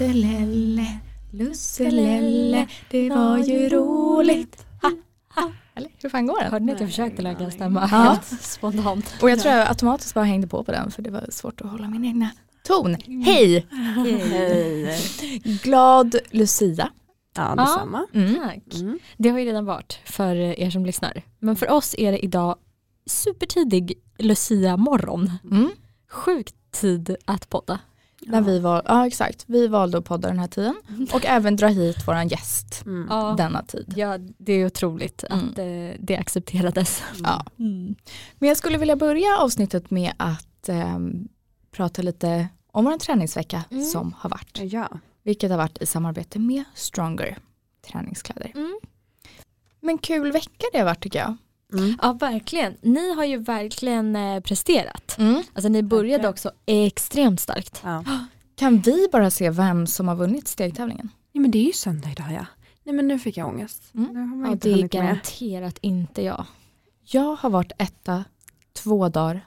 Lusselelle, lusselelle, det var ju roligt. Fan går den? Hörde ni att jag försökte lägga en stämma Ja. helt spontant? Och jag tror jag automatiskt bara hängde på på den för det var svårt att hålla min egna ton. Hej! Hej. Glad Lucia. Ja, detsamma. Mm. Tack. Mm. Det har ju redan varit för er som lyssnar. Men för oss är det idag supertidig Lucia-morgon. Mm. Sjukt tid att podda. När vi var, ja exakt, vi valde att podda den här tiden och även dra hit våran gäst Mm. Ja, denna tid. ja det är otroligt Mm. att eh, det accepterades. Ja. Mm. Men jag skulle vilja börja avsnittet med att ehm, prata lite om vår träningsvecka Mm. som har varit. Ja. Vilket har varit i samarbete med Stronger träningskläder. Mm. Men kul vecka det har varit tycker jag. Mm. Ja verkligen. Ni har ju verkligen eh, presterat. Mm. Alltså ni började Verkligen. också extremt starkt. Ja. Kan vi bara se vem som har vunnit stegtävlingen? ja, men det är ju söndag idag ja. Nej men nu fick jag ångest. Mm. Nu har man Ja, inte det är hunnit med. garanterat inte jag. Jag har varit etta två dagar.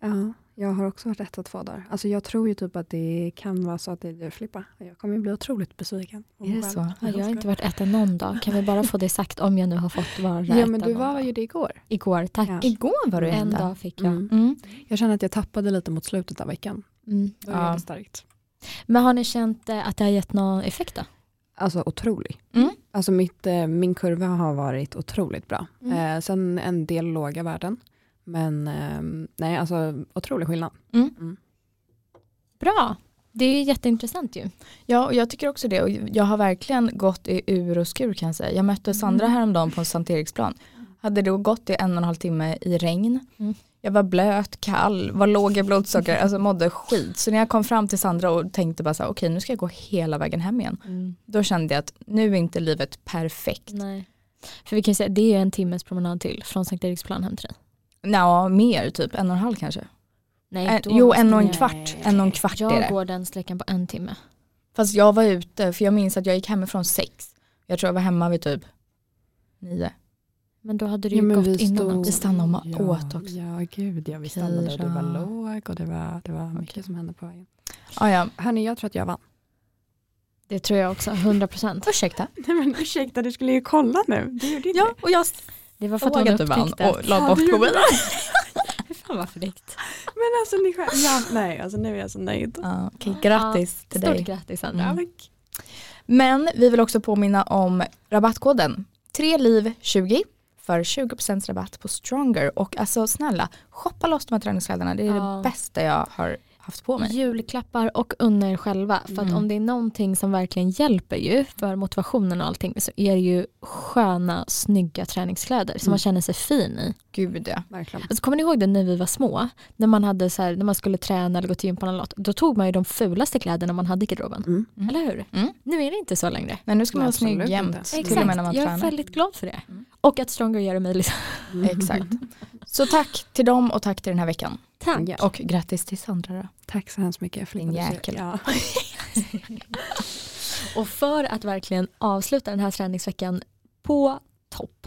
Ja, jag har också varit ett och två dagar. Alltså jag tror ju typ att det kan vara så att det är du Filippa. Jag kommer bli otroligt besviken. Är det så? Ja, jag har inte varit etta någon dag. Kan vi bara få det sagt om jag nu har fått vara Ja men du var ju det igår. Igår, tack. Ja. Igår var du En dag fick jag. Mm. Mm. Jag känner att jag tappade lite mot slutet av veckan. Mm. Började Ja. starkt. Men har ni känt eh, att det har gett någon effekt då? Alltså otrolig. Mm. Alltså mitt, eh, min kurva har varit otroligt bra. Mm. Eh, sen en del låga värden. Men eh, nej, alltså otrolig skillnad. Bra, det är jätteintressant ju. Ja, och jag tycker också det. Och jag har verkligen gått i ur och skur kan jag säga. Jag mötte Sandra häromdagen på Sankt Eriksplan. Hade då gått i en och en halv timme i regn. Mm. Jag var blöt, kall, var låg i blodsocker, alltså mådde skit. Så när jag kom fram till Sandra och tänkte bara så här, okej nu ska jag gå hela vägen hem igen. Då kände jag att nu är inte livet perfekt. Nej. För vi kan säga det är en timmes promenad till från Sankt Eriksplan hem till dig. Nja, mer typ, en och en halv kanske. Nej, En, jo, en och en kvart. En och en kvart är Jag det. går den sträckan på en timme. Fast jag var ute, för jag minns att jag gick hemifrån sex. Jag tror jag var hemma vid typ nio. Men då hade du ju gått innan. Vi stannade och ja, åt också. Ja, gud, ja, vi stannade och det var låg och det var, det var mycket Okej. som hände på vägen. Ah, ja. Hörni, jag tror att jag vann. Det tror jag också, 100 procent. Ursäkta. Nej men ursäkta, du skulle ju kolla nu. Du gjorde inte Ja, och jag Det var för att hon att du vann och la bort. Hur fan vad fräckt. Men alltså ni själv, ja, nej, alltså nu är jag så nöjd. Ja, Okej, grattis till Stort dig. grattis Sandra. Mm. Men vi vill också påminna om rabattkoden 3liv20 för 20% rabatt på Stronger. Och alltså snälla, shoppa loss de här träningskläderna. Det är Ja. det bästa jag har haft på mig. Julklappar och unna er själva. För att Mm. om det är någonting som verkligen hjälper ju för motivationen och allting så är det ju sköna, snygga träningskläder som Mm. man känner sig fin i. Gud ja. Verkligen. Alltså, kommer ni ihåg det när vi var små? När man, hade så här, när man skulle träna eller gå till gym på något Då tog man ju de fulaste kläderna man hade i garderoben. Mm. Mm. Eller hur? Mm. Nu är det inte så längre. Men nu ska man vara snygg jämt. inte. Till och Exakt, med när man jag är väldigt glad för det. Mm. Och att Stronger gör det möjligt. Exakt. Så tack till dem och tack till den här veckan. Tack. Ja. Och grattis till Sandra då. Tack så hemskt mycket. Din jäkel. Ja. Och för att verkligen avsluta den här träningsveckan på topp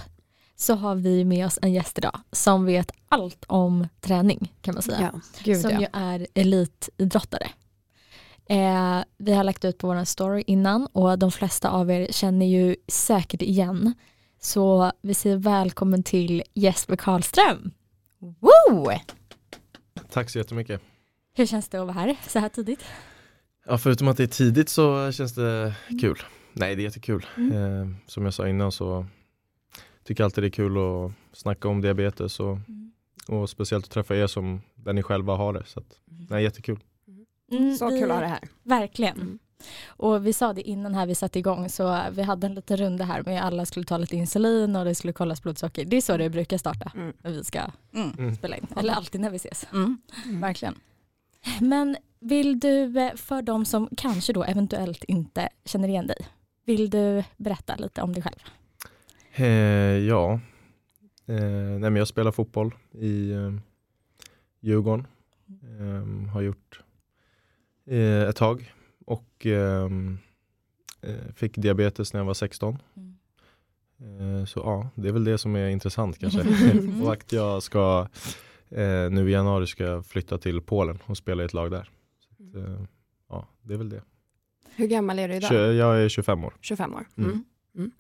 så har vi med oss en gäst idag som vet allt om träning kan man säga. Ja. Gud som ja. ju är elitidrottare. Eh, vi har lagt ut på vår story innan och de flesta av er känner ju säkert igen. Så vi säger välkommen till Jesper Karlström. Woo! Tack så jättemycket. Hur känns det att vara här så här tidigt? Ja, förutom att det är tidigt så känns det kul. Nej, det är jättekul. Mm. Eh, som jag sa innan så tycker jag alltid det är kul att snacka om diabetes och, och speciellt att träffa er som där ni själva har det. Så att, nej, jättekul. Mm, Så kul att ha det här. Verkligen. Mm. Och vi sa det innan här vi satte igång så vi hade en liten runda här med alla skulle ta lite insulin och det skulle kollas blodsocker. Det är så det brukar starta Mm. när vi ska Mm. Mm. spela in. Eller alltid när vi ses. Mm. Verkligen. Men vill du, eh, för de som kanske då eventuellt inte känner igen dig, vill du berätta lite om dig själv? Eh, ja, nej men jag spelar fotboll i eh, Djurgården. Eh, har gjort eh, ett tag och ehm, eh, fick diabetes när jag var 16. Eh, så ja, det är väl det som är intressant kanske. och att jag ska eh, nu i januari ska jag flytta till Polen och spela i ett lag där. Så att, eh, ja, det är väl det. Hur gammal är du idag? Jag är 25 år. 25 år. Mm. Mm.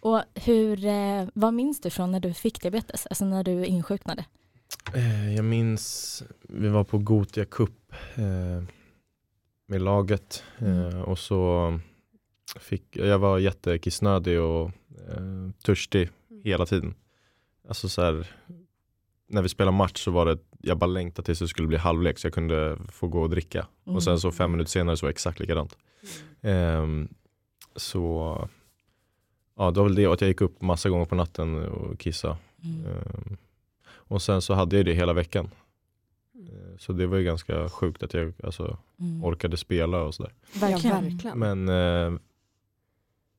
Och hur, eh, vad minns du från när du fick diabetes, alltså när du insjuknade? Eh, jag minns, vi var på Gotia Cup eh, med laget eh, och så fick, jag var jättekissnödig och eh, törstig hela tiden. Alltså så här, när vi spelade match så var det, jag bara längtade tills det skulle bli halvlek så jag kunde få gå och dricka. Mm. Och sen så fem minuter senare så var det exakt likadant. Ehm, så ja, det var väl det att jag gick upp massa gånger på natten och kissade. Mm. Ehm, och sen så hade jag det hela veckan. Ehm, Så det var ju ganska sjukt att jag alltså, Mm. orkade spela och sådär. Verkligen. Ja, verkligen. Men eh,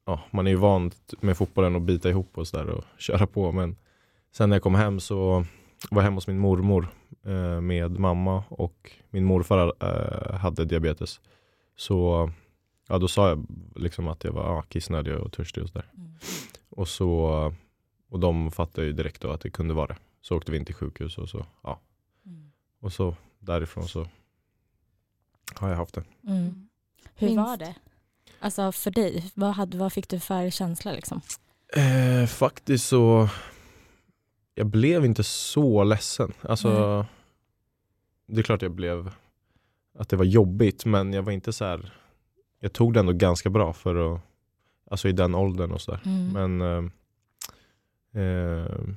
ja, man är ju van med fotbollen att bita ihop och sådär och köra på. Men sen när jag kom hem så var jag hemma hos min mormor eh, med mamma och min morfar eh, hade diabetes. Så ja, då sa jag liksom att jag var ja, kissnödig och törstig och sådär. Mm. Och, så, och de fattade ju direkt då att det kunde vara det. Så åkte vi in till sjukhus och så, ja. Mm. Och så därifrån så har jag haft det. Mm. Hur Minst. var det? Alltså för dig, vad, hade, vad fick du för känsla liksom? Eh, faktiskt så, jag blev inte så ledsen. Alltså, Nej. det är klart jag blev, att det var jobbigt men jag var inte så här, jag tog det ändå ganska bra för att, alltså i den åldern och sådär. Mm. Men eh, eh,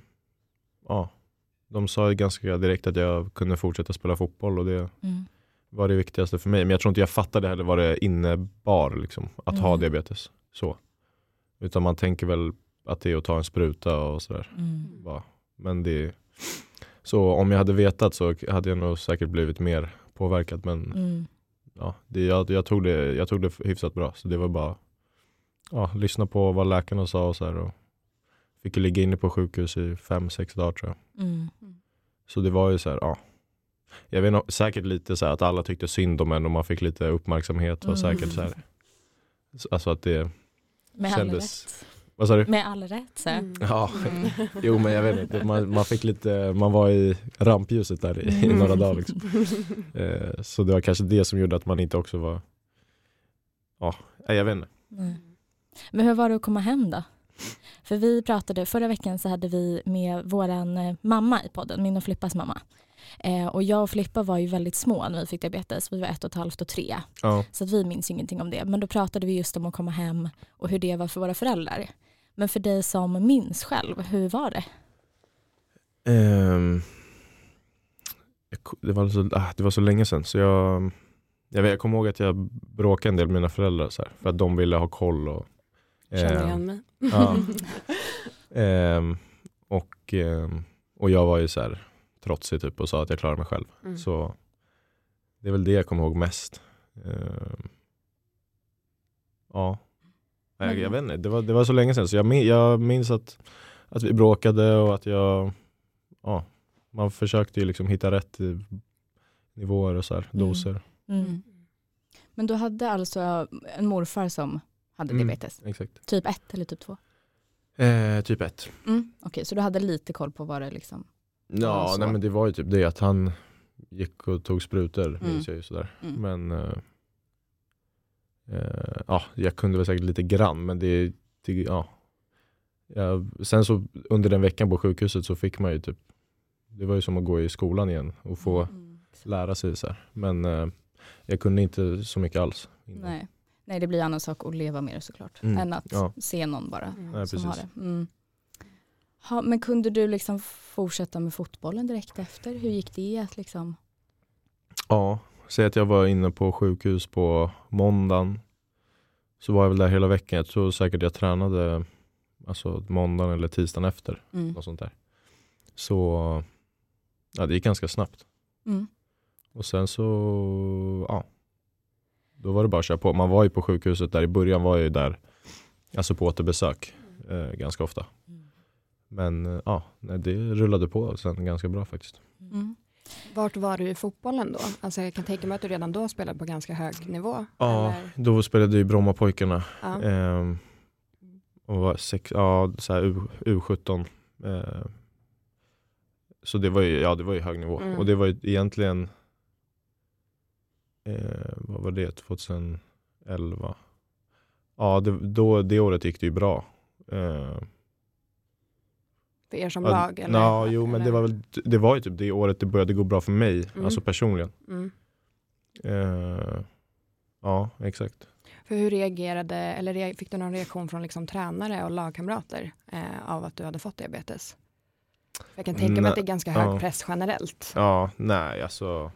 ja, de sa ju ganska direkt att jag kunde fortsätta spela fotboll och det Mm. var det viktigaste för mig. Men jag tror inte jag fattade heller vad det innebar liksom, att ha Mm. diabetes. Så. Utan man tänker väl att det är att ta en spruta och sådär. Mm. Men det så om jag hade vetat så hade jag nog säkert blivit mer påverkad. Men Mm. ja, det, jag, jag, tog det, jag tog det hyfsat bra. Så det var bara ja, lyssna på vad läkarna sa och så här. Och fick ju ligga inne på sjukhus i fem, sex dagar tror jag. Mm. Så det var ju så här, ja. Jag vet nog, säkert lite så här att alla tyckte synd om en och man fick lite uppmärksamhet. Och Mm. säkert så här. Alltså att det, Med Kändes- vad sa du? Med all rätt så. Mm. Ja, Mm. jo men jag vet inte. Man, man fick lite, man var i rampljuset där i, i Mm. några dagar. Liksom. Eh, så det var kanske det som gjorde att man inte också var, ja, jag vet inte. Nej. Men hur var det att komma hem då? För vi pratade, förra veckan så hade vi med våran eh, mamma i podden, min och Flippas mamma. Eh, och jag och Flippa var ju väldigt små när vi fick diabetes, vi var ett och ett halvt och tre. Ja. Så att vi minns ingenting om det. Men då pratade vi just om att komma hem och hur det var för våra föräldrar. Men för dig som minns själv, hur var det? Ehm, det, var så, ah, det var så länge sedan så jag, jag, vet, jag kommer ihåg att jag bråkade en del med mina föräldrar så här, för att de ville ha koll. Och, Känner ehm, igen mig. Ja. Ehm, och, ehm, och jag var ju så här trotsig typ och sa att jag klarar mig själv. Mm. Så det är väl det jag kommer ihåg mest. Ehm, ja, jag, Mm. jag vet inte, det var, det var så länge sedan så jag, min, jag minns att, att vi bråkade och att jag, ja, man försökte ju liksom hitta rätt i nivåer och så här, Mm. doser. Mm. Men du hade alltså en morfar som hade Mm. diabetes? Exakt. Typ ett eller typ två? Eh, typ ett. Mm. Okej, så du hade lite koll på vad det liksom Ja, nej men det var ju typ det att han gick och tog sprutor, Mm. minns jag ju sådär. Mm. Men eh, eh, ja, jag kunde väl säkert lite grann men det, det ja. ja. Sen så under den veckan på sjukhuset så fick man ju typ, det var ju som att gå i skolan igen och få Mm. lära sig så här. Men eh, jag kunde inte så mycket alls. innan. Nej. Nej, det blir en annan sak att leva med det såklart, Mm, än att ja. se någon bara Mm. Nej, som har precis. det. Mm. Ha, men kunde du liksom fortsätta med fotbollen direkt efter? Hur gick det? Att liksom... Ja, säg att jag var inne på sjukhus på måndagen. Så var jag väl där hela veckan. Jag tror säkert jag tränade alltså måndagen eller tisdagen efter. Mm. Något sånt där. Så ja, det gick ganska snabbt. Mm. Och sen så, ja. Då var det bara att köra på. Man var ju på sjukhuset där i början var jag ju där, alltså på återbesök eh, ganska ofta. men eh, ja, det rullade på sen ganska bra faktiskt. Mm. Vart var du i fotbollen då? Alltså jag kan tänka mig att du redan då spelade på ganska hög nivå. Ja, eller? då spelade jag i Brommapojkarna. Ja. Ehm, och var sex, ja, så här U, U17. Eh, så det var ju, ja, det var ju hög nivå. Mm. Och det var ju egentligen, eh, vad var det, 2011? Ja, det, då, det året gick det ju bra. Eh, För er som ja, lag? Eller? ja, jo, men det var, väl, det var ju typ det året det började gå bra för mig, Mm. alltså personligen. Mm. Eh, ja, exakt. För hur reagerade, eller fick du någon reaktion från liksom tränare och lagkamrater eh, av att du hade fått diabetes? Jag kan tänka mig att det är ganska hög ja. press generellt. Ja, nej alltså.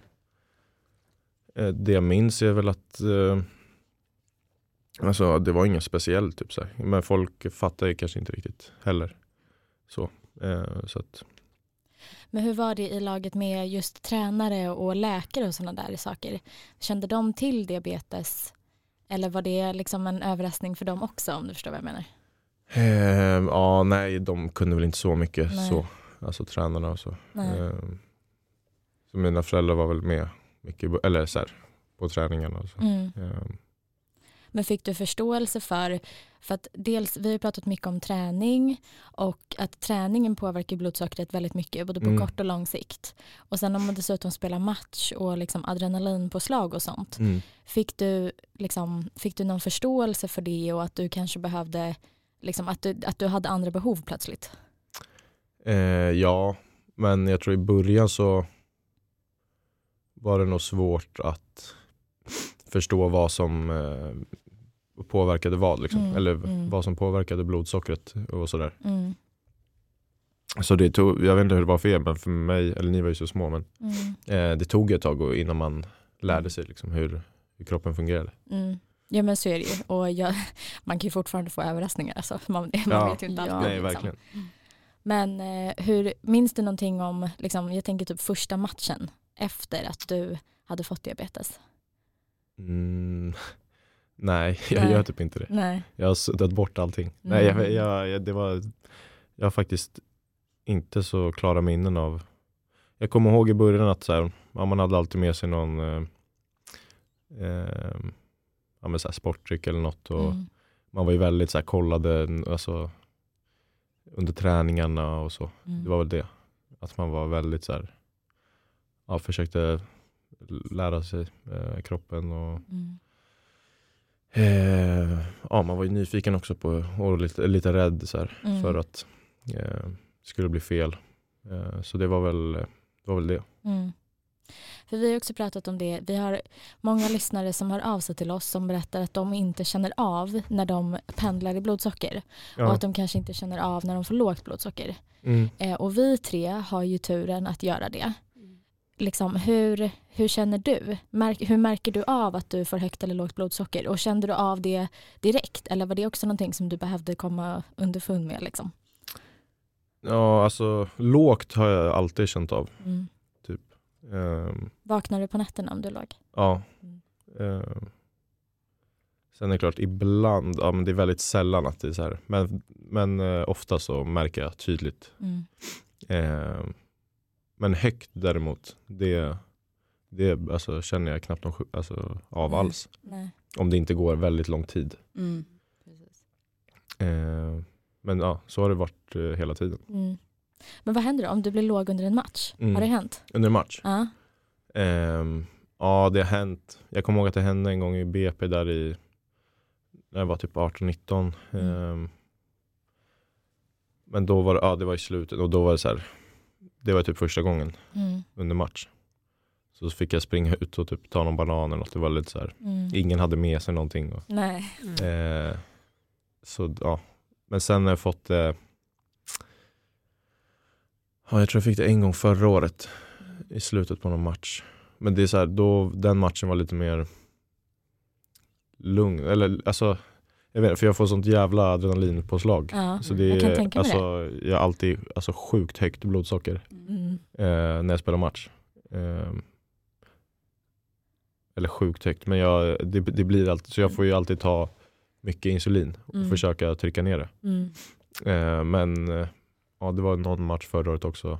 Eh, Det jag minns är väl att eh, Alltså det var inget speciellt typ så här. Men folk fattar ju kanske inte riktigt heller. Så, eh, så att, Men hur var det i laget med just tränare och läkare och sådana där saker? Kände de till diabetes? Eller var det liksom en överraskning för dem också om du förstår vad jag menar? eh, ja nej de kunde väl inte så mycket Nej. så. Alltså tränarna och så. Eh, så mina föräldrar var väl med mycket, eller så här, på träningarna så. Mm. Eh, Men fick du förståelse för, för att dels, vi har pratat mycket om träning och att träningen påverkar blodsockret väldigt mycket, både på Mm. kort och lång sikt. Och sen om man dessutom spelar match och liksom adrenalinpåslag och sånt, mm. fick du, liksom, fick du någon förståelse för det och att du kanske behövde, liksom, att, du, att du hade andra behov plötsligt? Eh, ja, men jag tror i början så var det nog svårt att förstå vad som eh, påverkade vad. Liksom. Mm, Eller mm. vad som påverkade blodsockret och sådär. Mm. Så det tog, jag vet inte hur det var för er, men för mig, eller ni var ju så små, men Mm. eh, det tog ett tag innan man lärde sig liksom, hur, hur kroppen fungerade. Mm. Ja men så är det ju. Och jag, man kan ju fortfarande få överraskningar. Alltså. Man, man Ja. vet ju inte Ja. alltid. Nej, liksom. verkligen. Men eh, hur, minns du någonting om, liksom, jag tänker typ första matchen efter att du hade fått diabetes? Mm, nej, jag Nej. gör typ inte det. Nej. Jag har suddat bort allting. Nej, jag, Mm. jag, jag, det var, jag har faktiskt inte så klara minnen av Jag kommer ihåg i början att så här, ja, man hade alltid med sig någon eh, eh, ja, men så här, sportdryck eller något och Mm. man var ju väldigt så här, kollade alltså, under träningarna och så. Mm. Det var väl det. Att man var väldigt så här, ja, försökte lära sig eh, kroppen och Mm. Eh, ja, man var ju nyfiken också på och lite, lite rädd så här, Mm. för att eh, det skulle bli fel. Eh, så det var väl det. Var väl det. Mm. För vi har också pratat om det. Vi har många lyssnare som hör av sig till oss som berättar att de inte känner av när de pendlar i blodsocker. Och Ja. att de kanske inte känner av när de får lågt blodsocker. Mm. Eh, och vi tre har ju turen att göra det. Liksom, hur, hur känner du? Märk, hur märker du av att du får högt eller lågt blodsocker? Och kände du av det direkt? Eller var det också någonting som du behövde komma underfund med? Liksom? ja, alltså lågt har jag alltid känt av. Mm. Ehm, Vaknar du på nätterna om du låg? ja. Mm. Ehm, sen är det klart, ibland, ja, men det är väldigt sällan att det är så här. Men, men eh, ofta så märker jag tydligt. Mm. Ehm, men högt däremot, det, det alltså, känner jag knappt om, alltså, av alls. Nej. Om det inte går väldigt lång tid. Mm. Eh, men ja, så har det varit eh, hela tiden. Mm. Men vad händer då om du blir låg under en match? Mm. Har det hänt? Under match? Ja. Ehm, ja, det har hänt. Jag kommer ihåg att det hände en gång i BP där i, när jag var typ 18-19. Mm. Ehm, men då var det, ja, det var i slutet och då var det så här, det var typ första gången Mm. under match. Så fick jag springa ut och typ ta någon banan eller något. Det var lite så här, Mm. ingen hade med sig någonting. Och, Nej. Eh, så ja, men sen har jag fått det. Ja, jag tror jag fick det en gång förra året i slutet på någon match. Men det är så här, då, den matchen var lite mer lugn. Eller alltså, jag vet för jag får sånt jävla adrenalinpåslag. Ja. Så det Jag kan är, tänka mig alltså, jag har alltid alltså, sjukt högt blodsocker Mm. eh, när jag spelar match. Eh, eller sjukt högt, men jag, det, det blir alltid, så jag får ju alltid ta mycket insulin och Mm. försöka trycka ner det. Mm. Eh, men eh, ja, det var någon match förra året också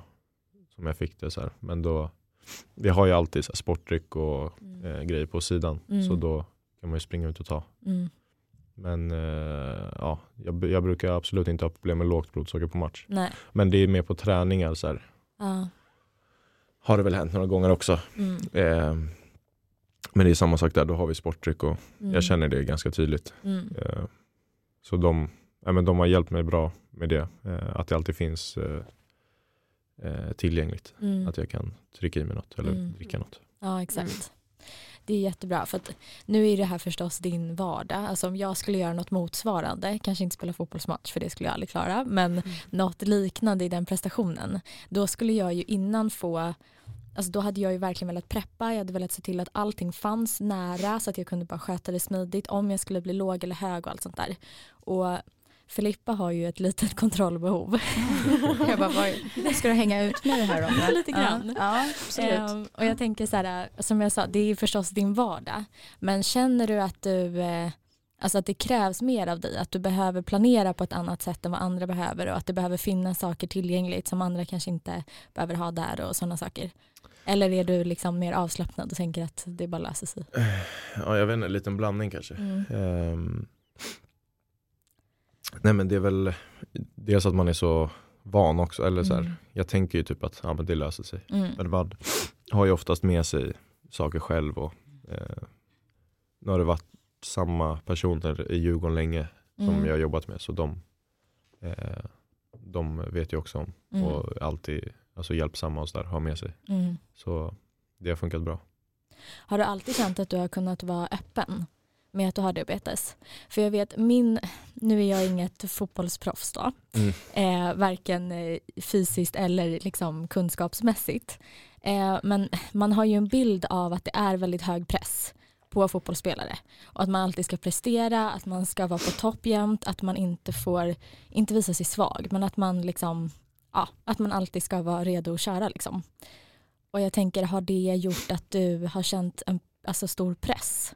som jag fick det så här. Men då, vi har ju alltid så här, sportdryck och Mm. eh, grejer på sidan. Mm. Så då kan man ju springa ut och ta. Mm. Men eh, ja, jag, jag brukar absolut inte ha problem med lågt blodsocker på match. Nej. Men det är mer på träningar så här. Ja. Har det väl hänt några gånger också. Mm. Eh, men det är samma sak där, då har vi sportdryck och Mm. jag känner det ganska tydligt. Mm. Eh, så de, ja, men de har hjälpt mig bra med det. Eh, att det alltid finns eh, eh, tillgängligt. Mm. Att jag kan trycka i mig något eller Mm. dricka något. Ja exakt. Det är jättebra för att nu är det här förstås din vardag. Alltså om jag skulle göra något motsvarande, kanske inte spela fotbollsmatch för det skulle jag aldrig klara, men något liknande i den prestationen, då skulle jag ju innan få Alltså då hade jag ju verkligen velat preppa, jag hade velat se till att allting fanns nära så att jag kunde bara sköta det smidigt om jag skulle bli låg eller hög och allt sånt där. Och Filippa har ju ett litet kontrollbehov. Jag bara, vad, ska du hänga ut med det här om? Lite grann. Ja, ja absolut. Ehm, och jag tänker så här, som jag sa, det är ju förstås din vardag. Men känner du att du, eh, alltså att det krävs mer av dig, att du behöver planera på ett annat sätt än vad andra behöver och att det behöver finnas saker tillgängligt som andra kanske inte behöver ha där och sådana saker? Eller är du liksom mer avslappnad och tänker att det bara löser sig? Ja, jag vet inte, en liten blandning kanske. Mm. Ehm, nej men det är väl dels att man är så van också. Eller så här, Mm. Jag tänker ju typ att ja, men det löser sig. Mm. Men man har ju oftast med sig saker själv. Och, eh, nu har det varit samma personer i Djurgården länge som Mm. jag har jobbat med. Så de, eh, de vet ju också om. Mm. Och alltid alltså, hjälpsamma och sådär, har med sig. Mm. Så det har funkat bra. Har du alltid känt att du har kunnat vara öppen med att du har diabetes? För jag vet, min, nu är jag inget fotbollsproffs då, Mm. eh, varken eh, fysiskt eller liksom kunskapsmässigt. Eh, men man har ju en bild av att det är väldigt hög press på fotbollsspelare och att man alltid ska prestera, att man ska vara på topp jämt, att man inte får, inte visa sig svag, men att man liksom, ja, att man alltid ska vara redo att köra liksom. Och jag tänker, har det gjort att du har känt en alltså, stor press?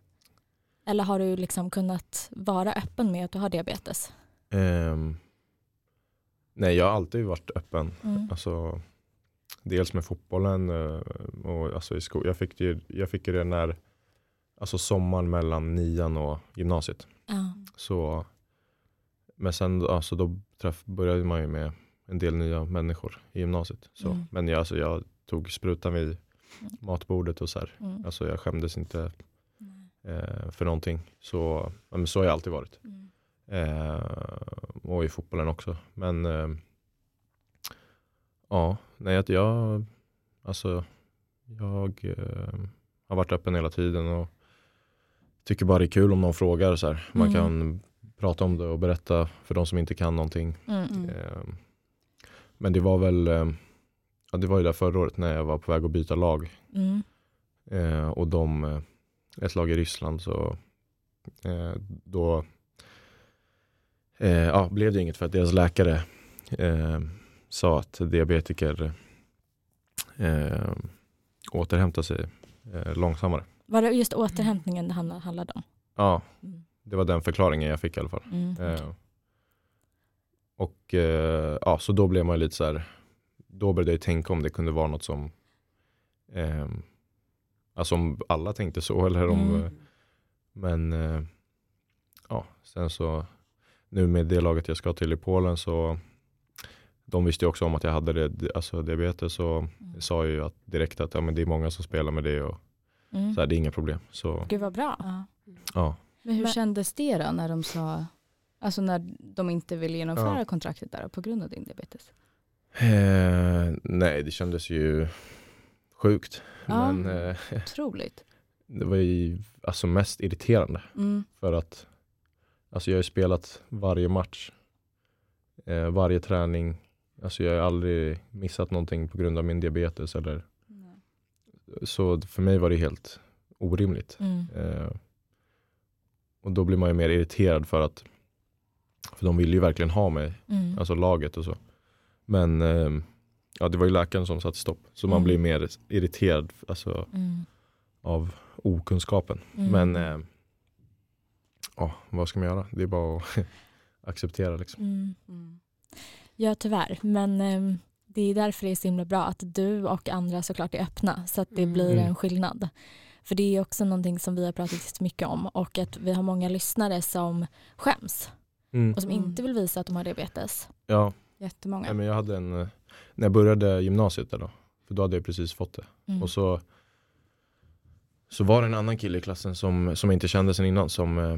Eller har du liksom kunnat vara öppen med att du har diabetes? Ehm, nej, jag har alltid varit öppen. Mm. Alltså, dels med fotbollen eh, och alltså i sko- jag, fick jag fick ju det när alltså sommaren mellan nian och gymnasiet. Ja. Så, men sen alltså då träff, började man ju med en del nya människor i gymnasiet. Så. Mm. Men jag, alltså, jag tog sprutan vid matbordet och så här. Mm. Alltså, jag skämdes inte. Eh, för någonting. Så, ja, men så har jag alltid varit. Mm. Eh, och i fotbollen också. Men eh, ja, nej att jag, alltså, jag eh, har varit öppen hela tiden och tycker bara det är kul om någon frågar. Så här. Man Mm. kan prata om det och berätta för de som inte kan någonting. Mm. Mm. Eh, men det var väl, eh, ja, det var ju där förra året när jag var på väg att byta lag. Mm. Eh, och de, ett lag i Ryssland så eh, då eh, ja, blev det inget för att deras läkare eh, sa att diabetiker eh, återhämtar sig eh, långsammare. Var det just återhämtningen det handla- handlade om? Ja, Mm. det var den förklaringen jag fick i alla fall. Mm. Eh, och eh, ja, så då blev man lite så här, då började jag tänka om det kunde vara något som, alltså om alla tänkte så eller om, Mm. eh, men eh, ja, sen så nu med det laget jag ska till i Polen så de visste ju också om att jag hade det, alltså diabetes och Mm. sa ju att direkt att ja, men det är många som spelar med det och Mm. så här, det är inga problem. Så Gud vad bra. Ja. ja, Men hur Men- kändes det då när de sa, alltså när de inte ville genomföra Ja. kontraktet där på grund av din diabetes? eh, nej det kändes ju sjukt. Ja. Men eh, Otroligt. det var ju alltså mest irriterande. Mm. För att alltså jag har ju spelat varje match, eh, varje träning. Alltså jag har aldrig missat någonting på grund av min diabetes. Eller, så för mig var det helt orimligt. Mm. Eh, och då blir man ju mer irriterad för att för de ville ju verkligen ha mig, Mm. alltså laget och så. Men eh, ja, det var ju läkaren som satte stopp. Så man Mm. blir mer irriterad alltså, Mm. av okunskapen. Mm. Men eh, ja, vad ska man göra? Det är bara att acceptera liksom. Mm. Mm. Ja tyvärr, men ehm, det är därför det är så himla bra att du och andra såklart är öppna så att det Mm. blir en skillnad. För det är också någonting som vi har pratat jättemycket om och att vi har många lyssnare som skäms Mm. och som inte vill visa att de har diabetes. Ja, Jättemånga. nej, men jag hade en, eh, när jag började gymnasiet där då, för då hade jag precis fått det. Mm. Och så, så var det en annan kille i klassen som, som jag inte kände sen innan som, eh,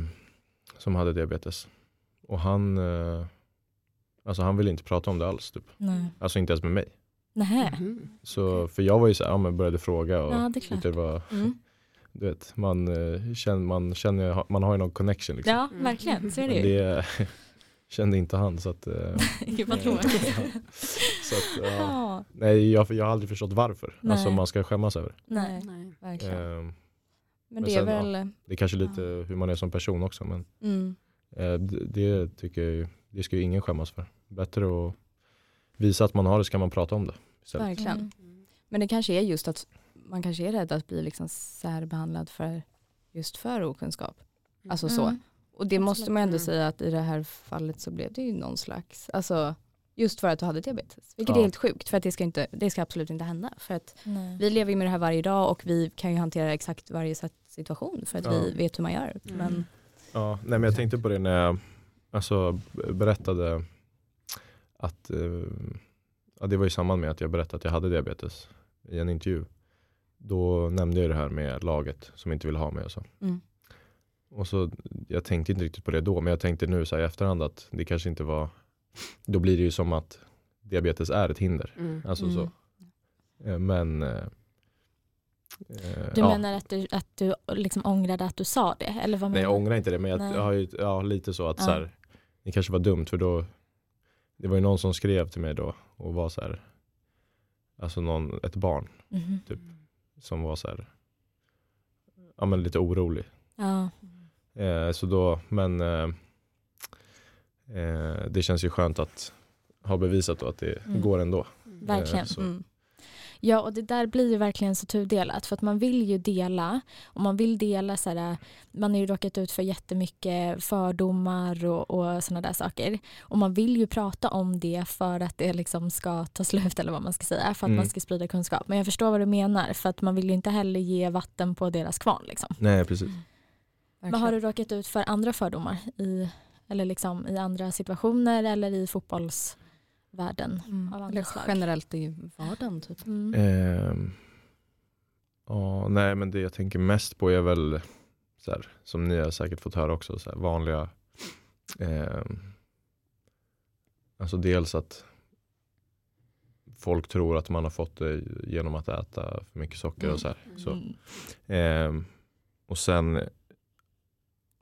som hade diabetes. Och han, eh, alltså han ville inte prata om det alls. Typ. Nej. Alltså inte ens med mig. Nähä. Mhm. Så, för jag var ju så här, ja, men började fråga och Ja, det är klart. tyckte det var, Mm. du vet, man, eh, känner, man, känner, man har ju någon connection. Liksom. Ja, Mm. verkligen. Så är det ju. det kände inte han. Så att, eh, Gud vad tråkigt. så att, ja. Ja, Nej, jag, jag har aldrig förstått varför. Nej. Alltså man ska skämmas över. nej, Nej. verkligen. Eh, Men Men det är sen, väl, det är kanske lite hur man är som person också. Men mm. eh, det, det tycker jag det ska ju ingen skämmas för. Bättre att visa att man har det så kan man prata om det. Istället. verkligen. Mm. Men det kanske är just att man kanske är rädd att bli liksom särbehandlad för just för okunskap. Alltså så. Och det måste man ändå säga att i det här fallet så blev det ju någon slags, alltså just för att du hade diabetes. Vilket är Ja. helt sjukt för att det ska, inte, det ska absolut inte hända. För att Nej. vi lever ju med det här varje dag och vi kan ju hantera exakt varje situation för att Ja. vi vet hur man gör. Mm. Men, Ja, nej, men jag tänkte på det när jag alltså, berättade att eh, ja, det var i samband med att jag berättade att jag hade diabetes i en intervju. Då nämnde jag det här med laget som inte ville ha mig och så. Mm. Och så jag tänkte inte riktigt på det då men jag tänkte nu så här i efterhand att det kanske inte var då blir det ju som att diabetes är ett hinder. Mm. Alltså Mm. så. Eh, Men eh, eh, Du ja. menar att du, att du liksom ångrade att du sa det? Eller vad Nej jag ångrar inte det men jag, jag har ju, ja, lite så att Ja. så här, det kanske var dumt för då det var ju någon som skrev till mig då och var så här alltså någon, ett barn Mhm. typ som var så här ja men lite orolig. Ja. Eh, så då, men eh, eh, det känns ju skönt att ha bevisat då att det Mm. går ändå. Verkligen. Eh, så. mm. Ja och det där blir ju verkligen så tudelat för att man vill ju dela och man vill dela så här, man har ju råkat ut för jättemycket fördomar och, och sådana där saker och man vill ju prata om det för att det liksom ska ta slut eller vad man ska säga för att Mm. man ska sprida kunskap men jag förstår vad du menar för att man vill ju inte heller ge vatten på deras kvarn liksom. Nej precis. Men har du råkat ut för andra fördomar i, eller liksom i andra situationer eller i fotbollsvärlden? Mm. av andra Eller slag. generellt i vardagen typ. Mm. Ehm, ja, nej men det jag tänker mest på är väl så här, som ni har säkert fått höra också, så här, vanliga ehm, Alltså dels att folk tror att man har fått det genom att äta för mycket socker och så här. Så. Mm. Ehm, och sen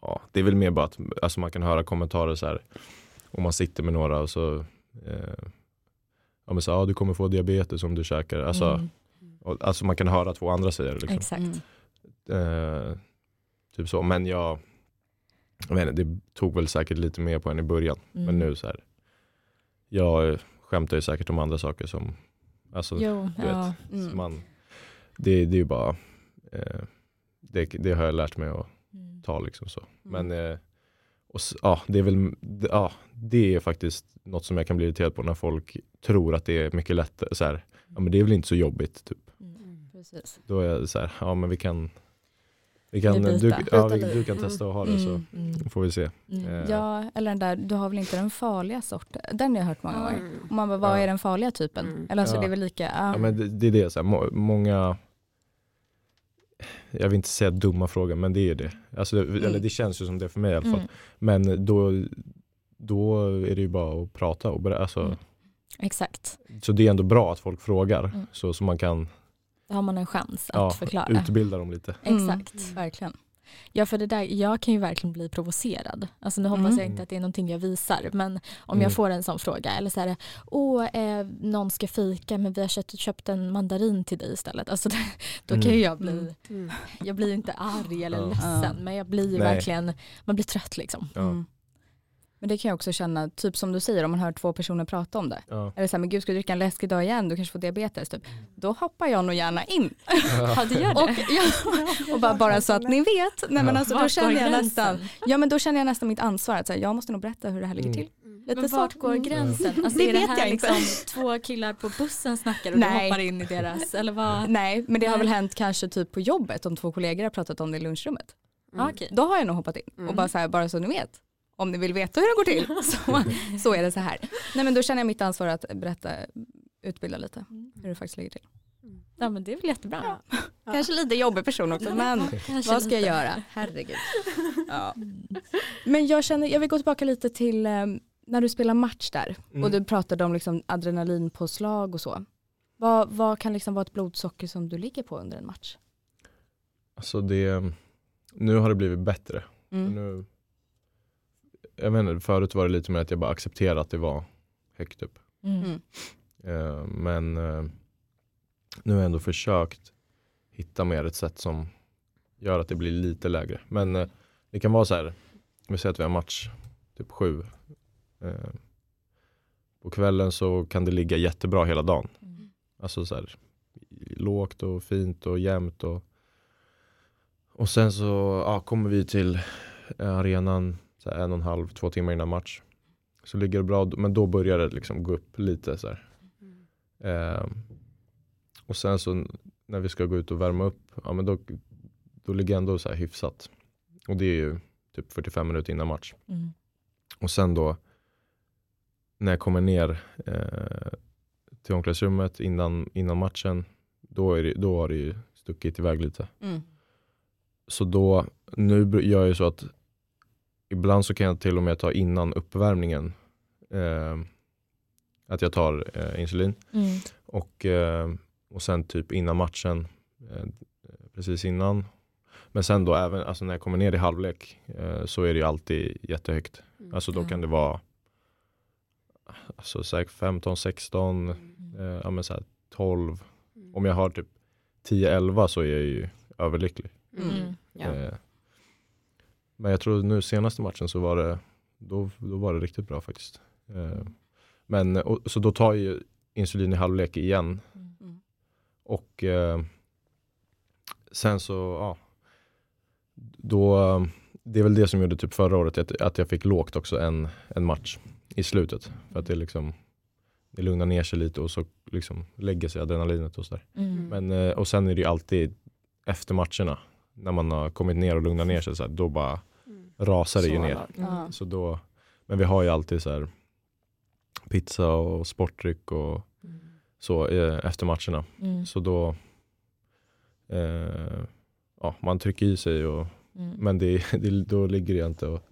ja, det är väl mer bara att alltså man kan höra kommentarer så här om man sitter med några och så eh, ja, men så, ja, du kommer få diabetes om du käkar. Alltså, Mm. och, alltså man kan höra två andra säga det. Liksom. Exakt. Mm. Eh, typ så. Men jag, jag vet inte, det tog väl säkert lite mer på en i början. Mm. Men nu så här, jag skämtar ju säkert om andra saker som, alltså, Jo, du ja. vet, Mm. man, det, det är ju bara, eh, det, det har jag lärt mig att Mm. ta liksom så. Mm. Men eh, och, ja, det är väl, ja, det är faktiskt något som jag kan bli irriterad på när folk tror att det är mycket lättare. Så här, ja men det är väl inte så jobbigt typ. Mm. Precis. Då är jag så här, ja men vi kan vi kan, Vi du, ja, vi, du kan testa att ha det så Mm. Mm. får vi se. Mm. Eh, Ja, eller den där, du har väl inte den farliga sorten? Den har jag hört många gånger. Mm. Och man bara, vad Ja. är den farliga typen? Mm. Eller alltså Ja. det är väl lika, ja. Ja, men det, det är det, så här, må, många jag vill inte säga dumma frågor men det är det. Alltså, det Mm. Eller det känns ju som det för mig i alla fall. Mm. Men då, då är det ju bara att prata och berätta. Alltså, Mm. Exakt, Så det är ändå bra att folk frågar Mm. så, så man kan då har man en chans att ja, förklara. utbilda dem lite. Exakt. Mm, verkligen. Ja för det där, jag kan ju verkligen bli provocerad. Alltså nu hoppas Mm. jag inte att det är någonting jag visar men om Mm. jag får en sån fråga eller så här, åh eh, någon ska fika men vi har köpt, köpt en mandarin till dig istället. Alltså det, då kan ju Mm. jag bli, Mm. Mm. jag blir inte arg eller Ja. ledsen men jag blir ju Nej. verkligen, man blir trött liksom. Ja. Mm. Men det kan jag också känna, typ som du säger om man hör två personer prata om det. Ja. Eller så här, men gud ska du dricka en läsk idag igen, du kanske får diabetes. Typ. Då hoppar jag nog gärna in. Ja du gör det. Och, ja, och bara, bara så att ni vet. Nej, men alltså, då känner jag nästan, ja, men då känner jag nästan mitt ansvar. Att, så här, jag måste nog berätta hur det här ligger Mm. till. Mm. Lite Men vart går Mm. gränsen? Alltså, Det är det vet här jag inte. liksom två killar på bussen snackar och Nej. du hoppar in i deras? Eller vad? Nej, men det har Nej. väl hänt kanske typ på jobbet om två kollegor har pratat om det i lunchrummet. Ah, okej. Då har jag nog hoppat in Mm. och bara så här, bara så ni vet. Om ni vill veta hur det går till så, så är det så här. Nej men då känner jag mitt ansvar att berätta, utbilda lite hur det faktiskt ligger till. Ja men det är väl jättebra. Kanske lite jobbig person också men Kanske vad ska jag lite. göra? Herregud. Ja. Men jag känner, jag vill gå tillbaka lite till eh, när du spelar match där Mm. och du pratade om liksom adrenalinpåslag och så. Vad, vad kan liksom vara ett blodsocker som du ligger på under en match? Alltså det, nu har det blivit bättre. Mm. Nu, jag vet inte, förut var det lite mer att jag bara accepterade att det var högt upp. Mm. Eh, men eh, nu har jag ändå försökt hitta mer ett sätt som gör att det blir lite lägre. Men eh, det kan vara så här, vi säger att vi har match typ sju. På kvällen så kan det ligga jättebra hela dagen. Mm. Alltså så här, lågt och fint och jämnt. Och, och sen så ja, kommer vi till arenan så en och en halv, två timmar innan match. Så ligger det bra, men då börjar det liksom gå upp lite. Så här. Ehm, och sen så när vi ska gå ut och värma upp, ja, men då, då ligger jag ändå så här hyfsat. Och det är ju typ 45 minuter innan match. Mm. Och sen då när jag kommer ner eh, till omklädningsrummet innan, innan matchen, då, är det, då har det ju stuckit iväg lite. Mm. Så då, nu gör jag ju så att ibland så kan jag till och med ta innan uppvärmningen eh, att jag tar eh, insulin Mm. och, eh, och sen typ innan matchen eh, precis innan. Men sen då även alltså när jag kommer ner i halvlek eh, så är det ju alltid jättehögt. Alltså då kan det vara alltså, säkert 15, 16, Mm. eh, ja, men så här 12. Om jag har typ 10-11 så är jag ju överlycklig. Mm. Ja. Men jag tror nu senaste matchen så var det då, då var det riktigt bra faktiskt. Eh, men och, så då tar ju insulin i halvlek igen Mm. och eh, sen så ja då det är väl det som gjorde typ förra året att, att jag fick lågt också en, en match i slutet för att det liksom det lugnar ner sig lite och så liksom lägger sig adrenalinet och sådär. Mm. Men, eh, och sen är det ju alltid efter matcherna när man har kommit ner och lugnat ner sig så här, då bara rasar det ju Så ner. Ja. Så då, men vi har ju alltid så här pizza och sportdryck och så eh, efter matcherna. Mm. Så då, eh, ja man trycker i sig och, Mm. men det, det, då ligger det inte och,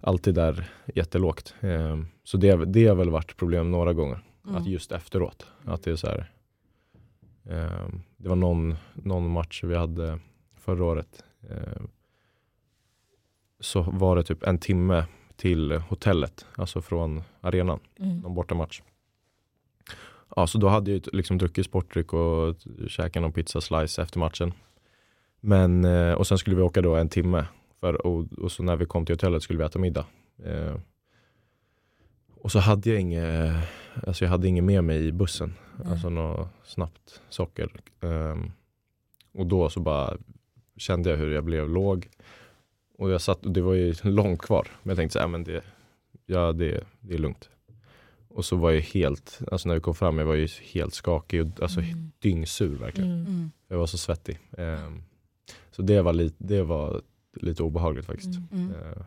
alltid där jättelågt. Eh, så det, det har väl varit problem några gånger. Mm. Att just efteråt, att det är så här. Eh, det var någon, någon match vi hade förra året. Eh, så var det typ en timme till hotellet, alltså från arenan, Mm. någon bortamatch. Ja, så då hade jag liksom druckit sportdryck och käkat någon pizza slice efter matchen. Men, eh, och sen skulle vi åka då en timme. För, och, och så när vi kom till hotellet skulle vi äta middag. Eh, och så hade jag inget, alltså jag hade inget med mig i bussen. Nej. Alltså något snabbt socker. Ehm, och då så bara kände jag hur jag blev låg. Och jag satt, det var ju långt kvar. Men jag tänkte så här, men det, ja, det, det är lugnt. Och så var jag helt, alltså när vi kom fram, jag var ju helt skakig och alltså Mm. dyngsur verkligen. Mm. Mm. Jag var så svettig. Ehm, så det var, lite, det var lite obehagligt faktiskt. Mm. Eh,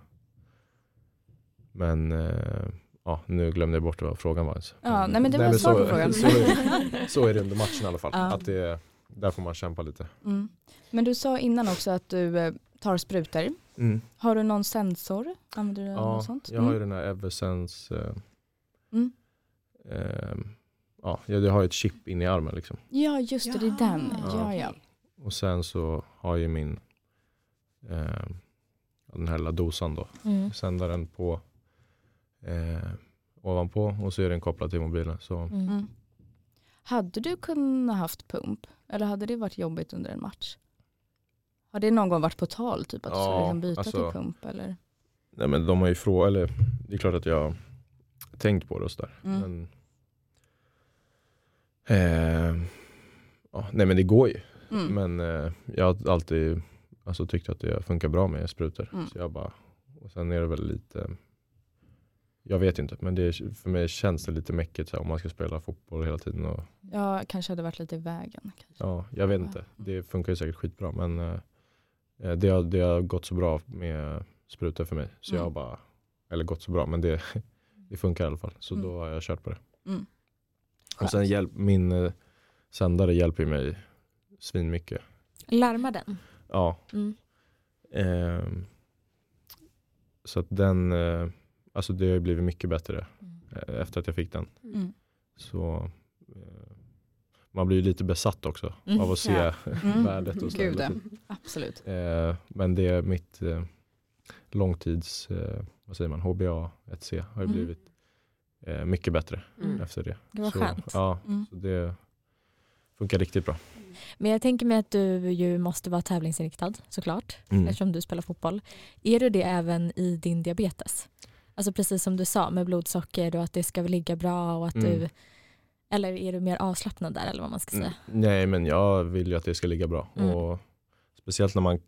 men eh, ja, nu glömde jag bort vad frågan var. ens. Ja, nej, men det var men svar så, på frågan. Så, är- så är det under matchen i alla fall. Ja. Att det, där får man kämpa lite. Mm. Men du sa innan också att du eh, tar sprutor. Har du någon sensor? Använder du Ja, något sånt? jag har ju den här Eversense. Eh, Mm. ehm, ja, jag har ju ett chip in i armen liksom. Ja just det, det är den. Ja. Ja, ja. Och sen så har jag min eh, den här lilla dosan då. Mm. Sändaren på eh, ovanpå och så är den kopplad till mobilen. Så Mm. Mm. Hade du kunnat haft pump? Eller hade det varit jobbigt under en match? Har det någon gång varit på tal, typ att du Ja, skulle liksom byta alltså- till pump? Eller? nej men de har ju frågat, eller det är klart att jag har tänkt på det och sådär. Mm. Men, eh, ja, nej men det går ju. Mm. Men eh, jag har alltid alltså, tyckt att det funkar bra med sprutor. Mm. Så jag bara, och sen är det väl lite jag vet inte, men det, är- för mig känns det lite mäckigt så här, om man ska spela fotboll hela tiden. Och, Ja, kanske hade varit lite i vägen. Kanske. ja, jag vet inte, det funkar ju säkert skitbra men eh, det, har, det har gått så bra med sprutor för mig. Så Mm. jag bara, eller gått så bra men det, det funkar i alla fall. Så Mm. då har jag kört på det. Mm. Och sen hjälp, min eh, sändare hjälper mig svinmycket. Larma den. Ja. Ehm, så att den, eh, alltså det har ju blivit mycket bättre Mm. eh, efter att jag fick den. Mm. Så eh, man blir ju lite besatt också Mm, av att se ja. Mm. värdet och Gud. Absolut. Eh, men det är mitt eh, långtids, eh, vad säger man, HBA 1C har ju Mm. blivit eh, mycket bättre Mm. efter det. Det var så, skönt. Ja, Mm. så det funkar riktigt bra. Men jag tänker mig att du ju måste vara tävlingsinriktad såklart, Mm. eftersom du spelar fotboll. Är du det även i din diabetes? Alltså precis som du sa med blodsocker och att det ska ligga bra och att Mm. du eller är du mer avslappnad där eller vad man ska säga? Mm. Nej men jag vill ju att det ska ligga bra. Mm. Och speciellt när man,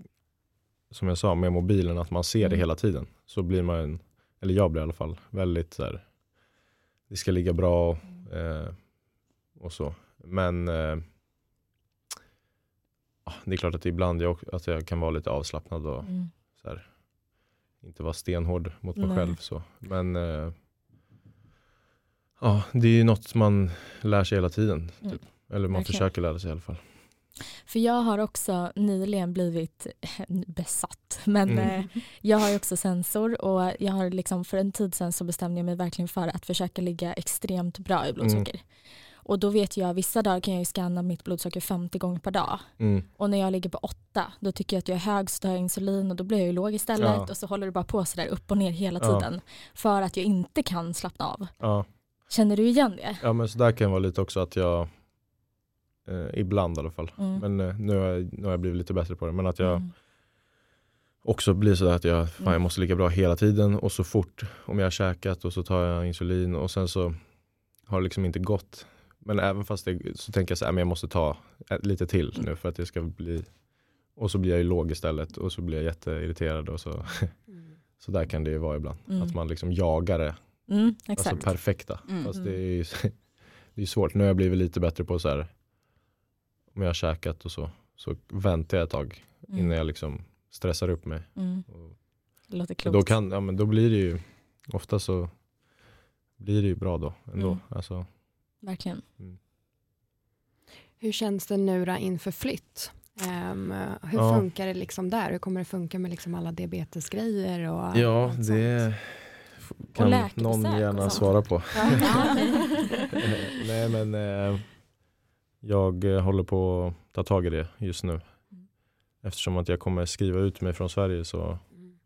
som jag sa med mobilen, att man ser det Mm. hela tiden. Så blir man, eller jag blir i alla fall, väldigt så här, det ska ligga bra eh, och så. Men eh, ah, det är klart att ibland jag, att jag kan vara lite avslappnad och Mm. så här, inte vara stenhård mot mig Nej. själv. Så. Men eh, ja, det är ju något man lär sig hela tiden. Mm. Typ. Eller man Verkligen. försöker lära sig i alla fall. För jag har också nyligen blivit besatt. Men Mm. eh, jag har ju också sensor och jag har liksom för en tid sedan så bestämde jag mig verkligen för att försöka ligga extremt bra i blodsocker. Och då vet jag vissa dagar kan jag ju scanna mitt blodsocker 50 gånger per dag. Mm. Och när jag ligger på 8 då tycker jag att jag är hög så tar jag insulin och då blir jag ju låg istället Ja. och så håller det bara på sådär upp och ner hela Ja. tiden. För att jag inte kan slappna av. Ja. Känner du igen det? ja, men så där kan det vara lite också att jag, eh, ibland i alla fall, Mm. men eh, nu, har jag, nu har jag blivit lite bättre på det, men att jag Mm. också blir sådär att jag, fan, Mm. jag måste ligga bra hela tiden och så fort om jag har käkat och så tar jag insulin och sen så har det liksom inte gått. Men även fast det, så tänker jag så här, men jag måste ta ett- lite till nu för att det ska bli och så blir jag ju låg istället och så blir jag jätteirriterad och så, så där kan det ju vara ibland. Mm. Att man liksom jagar det Mm, alltså exakt. perfekta. Mm. Fast det är ju det är svårt. Nu har jag blivit lite bättre på så här om jag har käkat och så, så väntar jag ett tag Mm. innan jag liksom stressar upp mig. Mm. Och Det låter klokt. då, kan, ja, men då blir det ju, ofta så blir det ju bra då ändå. Mm. Alltså, Verkligen. Hur känns det nu då inför flytt? Ehm, hur Ja. funkar det liksom där? Hur kommer det funka med liksom alla diabetesgrejer? Och ja, allt sånt? Kan någon gärna svara på. Nej men eh, jag eh, håller på att ta tag i det just nu. Mm. Eftersom att jag kommer skriva ut mig från Sverige så Mm.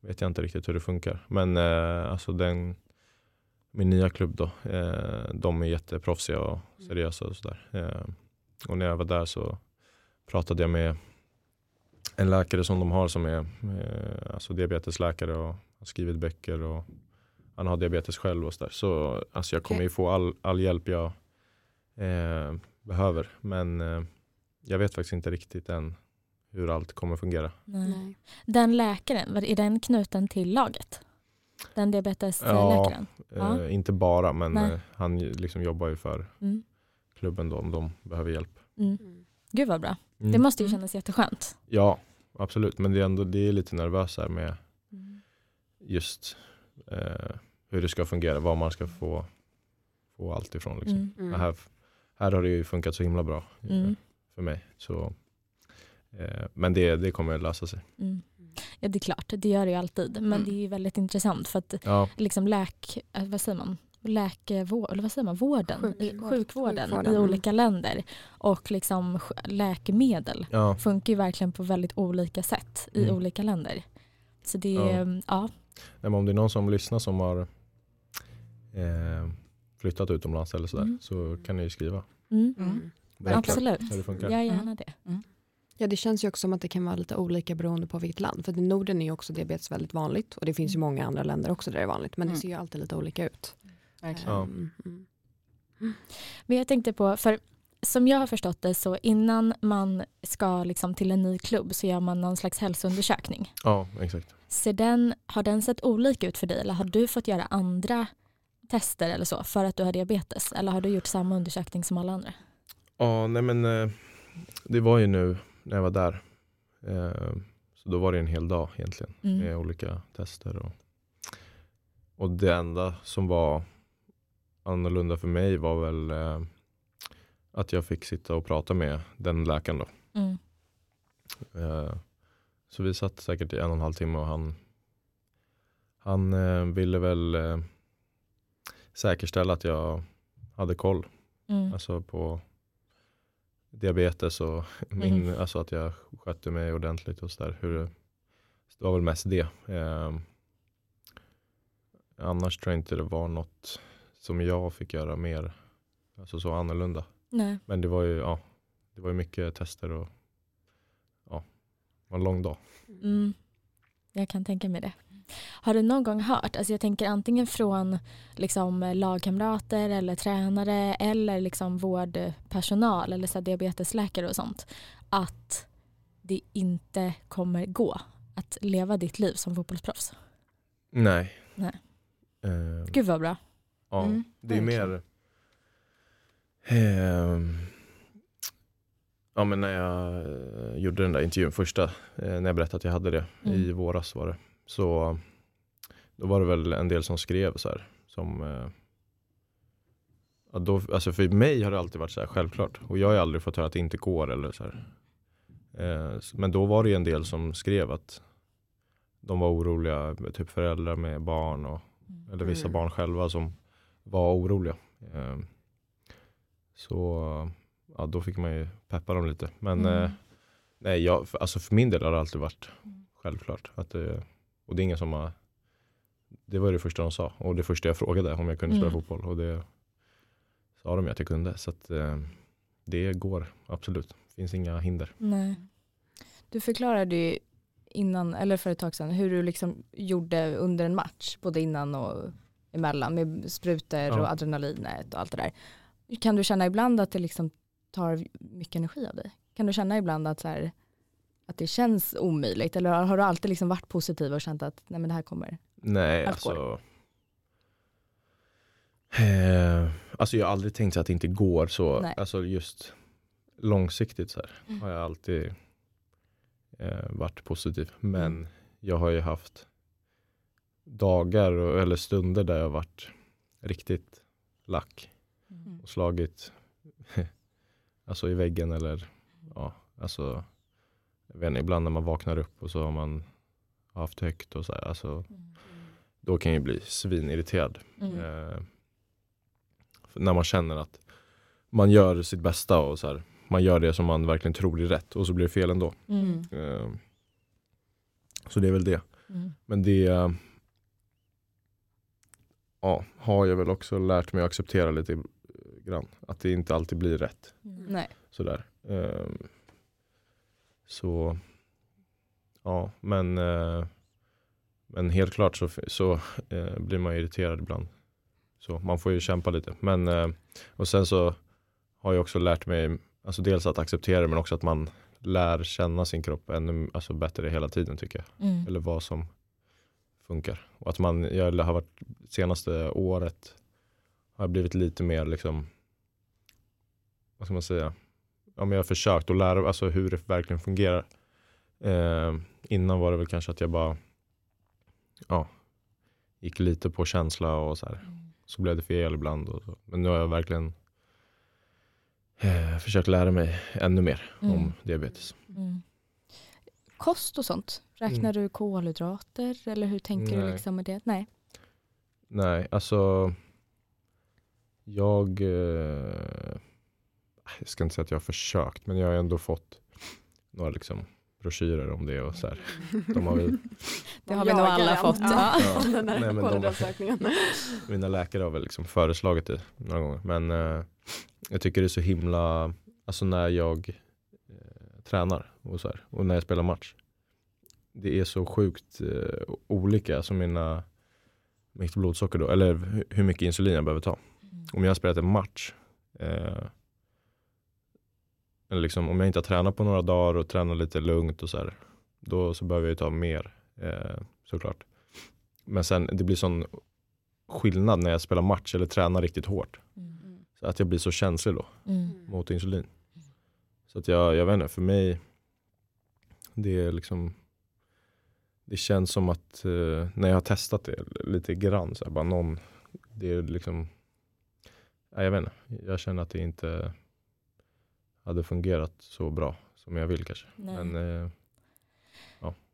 vet jag inte riktigt hur det funkar. Men eh, alltså den, min nya klubb då, eh, de är jätteproffsiga och seriösa och sådär. Eh, och när jag var där så pratade jag med en läkare som de har som är eh, alltså diabetesläkare och har skrivit böcker och han har diabetes själv och sådär. Så alltså jag kommer Okej. ju få all, all hjälp jag eh, behöver. Men eh, jag vet faktiskt inte riktigt än hur allt kommer fungera. Nej. Den läkaren, är den knuten till laget? Den diabetesläkaren? Ja. Eh, inte bara, men Nej. eh, han liksom jobbar ju för Mm. klubben då om de behöver hjälp. Mm. Mm. Gud vad bra. Mm. Det måste ju Mm. kännas jätteskönt. Ja, absolut. Men det är ändå det är lite nervös här med. Just eh, hur det ska fungera, var man ska få, få allt ifrån. Liksom. Mm. Mm. Här, här har det ju funkat så himla bra eh, Mm. för mig. Så, eh, men det, det kommer att lösa sig. Mm. Ja det är klart, det gör det ju alltid. Men Mm. det är ju väldigt intressant för att Ja, liksom läk, äh, vad säger man? Läkevård, eller vad säger man? Vården, Sjukvård. i, sjukvården, Sjukvården, i mm. olika länder och liksom läkemedel ja, funkar ju verkligen på väldigt olika sätt i Mm. olika länder. Så det Ja. är, ja. Nej, men om det är någon som lyssnar som har eh, flyttat utomlands eller sådär Mm. så kan ni ju skriva. Mm. Mm. Berätta Absolut, Hur det funkar. jag gärna det. Ja, det känns ju också som att det kan vara lite olika beroende på vilket land. För i Norden är ju också diabetes väldigt vanligt och det finns ju många andra länder också där det är vanligt. Men det Mm. ser ju alltid lite olika ut. Verkligen. Ja. Ehm, mm. Men jag tänkte på, för som jag har förstått det så innan man ska liksom till en ny klubb så gör man någon slags hälsoundersökning. Ja, exakt. Så den, har den sett olika ut för dig eller har du fått göra andra tester eller så för att du har diabetes? Eller har du gjort samma undersökning som alla andra? Ja, nej men eh, det var ju nu när jag var där. Eh, så då var det en hel dag egentligen Mm. med olika tester. Och, och det enda som var annorlunda för mig var väl eh, att jag fick sitta och prata med den läkaren då. Mm. Eh, Så vi satt säkert i en och en halv timme och han, han eh, ville väl eh, säkerställa att jag hade koll Mm. alltså på diabetes och min, Mhm. alltså att jag skötte mig ordentligt och sådär. Det, det var väl mest det. Eh, annars tror jag inte det var något som jag fick göra mer alltså så annorlunda. Nej. Men det var ju ja, det var ju mycket tester och ja, det var en lång dag. Mm. Jag kan tänka mig det. Har du någon gång hört, alltså jag tänker antingen från liksom lagkamrater eller tränare eller liksom vårdpersonal eller så diabetesläkare och sånt att det inte kommer gå att leva ditt liv som fotbollsproffs? Nej. Nej. Eh, Gud vad bra. ja, Mm, det är verkligen. mer ehm, Ja men när jag eh, gjorde den där intervjun första, eh, när jag berättade att jag hade det Mm. i våras var det. Så då var det väl en del som skrev så här som eh, ja, då, alltså för mig har det alltid varit så här självklart och jag har aldrig fått höra att det inte går eller så här. Eh, men då var det en del som skrev att de var oroliga, typ föräldrar med barn och eller vissa Mm. barn själva som var oroliga. Eh, så ja, då fick man ju peppa dem lite. Men Mm. eh, nej, jag, för, alltså för min del har det alltid varit Mm. självklart. Att det, och det är ingen som har Det var det första de sa och det första jag frågade om jag kunde spela Mm. fotboll och det sa de att jag kunde. Så att eh, det går absolut. Det finns inga hinder. Nej. Du förklarade ju innan, eller för ett tag sedan, hur du liksom gjorde under en match, både innan och emellan med sprutor Ja. och adrenalinet och allt det där. Kan du känna ibland att det liksom tar mycket energi av dig? Kan du känna ibland att, så här, att det känns omöjligt eller har du alltid liksom varit positiv och känt att nej men det här kommer? Nej, Allt alltså. Eh, alltså jag har aldrig tänkt så att det inte går så. Nej. Alltså just långsiktigt så här Mm. har jag alltid eh, varit positiv. Men Mm. jag har ju haft dagar och, eller stunder där jag har varit riktigt lack Mm. och slagit alltså i väggen eller ja, alltså jag vet inte, ibland när man vaknar upp och så har man haft högt och så här, alltså då kan jag bli svinirriterad. Mm. Eh, när man känner att man gör sitt bästa och så här, man gör det som man verkligen tror är rätt och så blir det fel ändå. Mm. Eh, så det är väl det. Mm. Men det eh, ja, har jag väl också lärt mig att acceptera lite grann. Att det inte alltid blir rätt. Mm. Nej. Sådär. Ehm, så ja, men, eh, men helt klart så, så eh, blir man irriterad ibland. Så man får ju kämpa lite. Men, eh, och sen så har jag också lärt mig alltså dels att acceptera det men också att man lär känna sin kropp ännu alltså bättre hela tiden tycker jag. Mm. Eller vad som funkar. Och att man, jag har varit senaste året har jag blivit lite mer liksom vad ska man säga ja, men jag har försökt att lära alltså hur det verkligen fungerar. Eh, innan var det väl kanske att jag bara ja, gick lite på känsla och så här. Så blev det fel ibland. Och så. Men nu har jag verkligen eh, försökt lära mig ännu mer Mm. om diabetes. Mm. Kost och sånt, räknar du kolhydrater eller hur tänker du Nej. liksom med det? Nej. Nej, alltså jag, eh, jag ska inte säga att jag har försökt men jag har ändå fått några liksom broschyrer om det och så här. De har väl, Det har vi nog alla fått. Ja. Ja. Den Nej, men de- mina läkare har väl liksom föreslagit det några gånger men eh, jag tycker det är så himla, alltså när jag eh, tränar och så här, och när jag spelar match. Det är så sjukt eh, olika, alltså mina mitt blodsocker då, eller hu- hur mycket insulin jag behöver ta. Om jag har spelat en match eh, eller liksom, om jag inte har tränat på några dagar och tränar lite lugnt och så här, då så behöver jag ta mer eh, såklart. Men sen det blir sån skillnad när jag spelar match eller tränar riktigt hårt. Mm. Så att jag blir så känslig då Mm. mot insulin. Så att jag, jag vet inte, för mig det är liksom det känns som att eh, när jag har testat det lite grann så här, bara någon, det är liksom nej, jag vet inte, jag känner att det inte hade fungerat så bra som jag vill kanske. Nej. Men eh,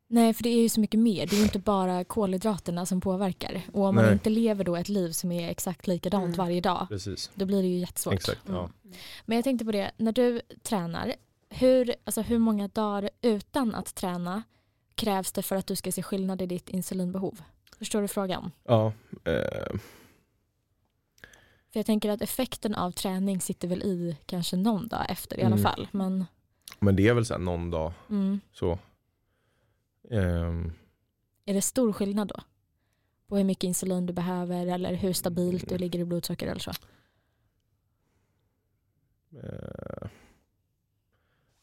Nej, för det är ju så mycket mer. Det är ju inte bara kolhydraterna som påverkar. Och om man Nej. inte lever då ett liv som är exakt likadant Mm. varje dag, precis, då blir det ju jättesvårt. exakt. Ja. Mm. Men jag tänkte på det, när du tränar, hur, alltså hur många dagar utan att träna krävs det för att du ska se skillnad i ditt insulinbehov? Förstår du frågan? Ja, eh, För jag tänker att effekten av träning sitter väl i kanske någon dag efter i alla Mm. fall. Men, men det är väl så här någon dag mm, så. Ehm, är det stor skillnad då? På hur mycket insulin du behöver eller hur stabilt Mm. du ligger i blodsocker eller så? Eh,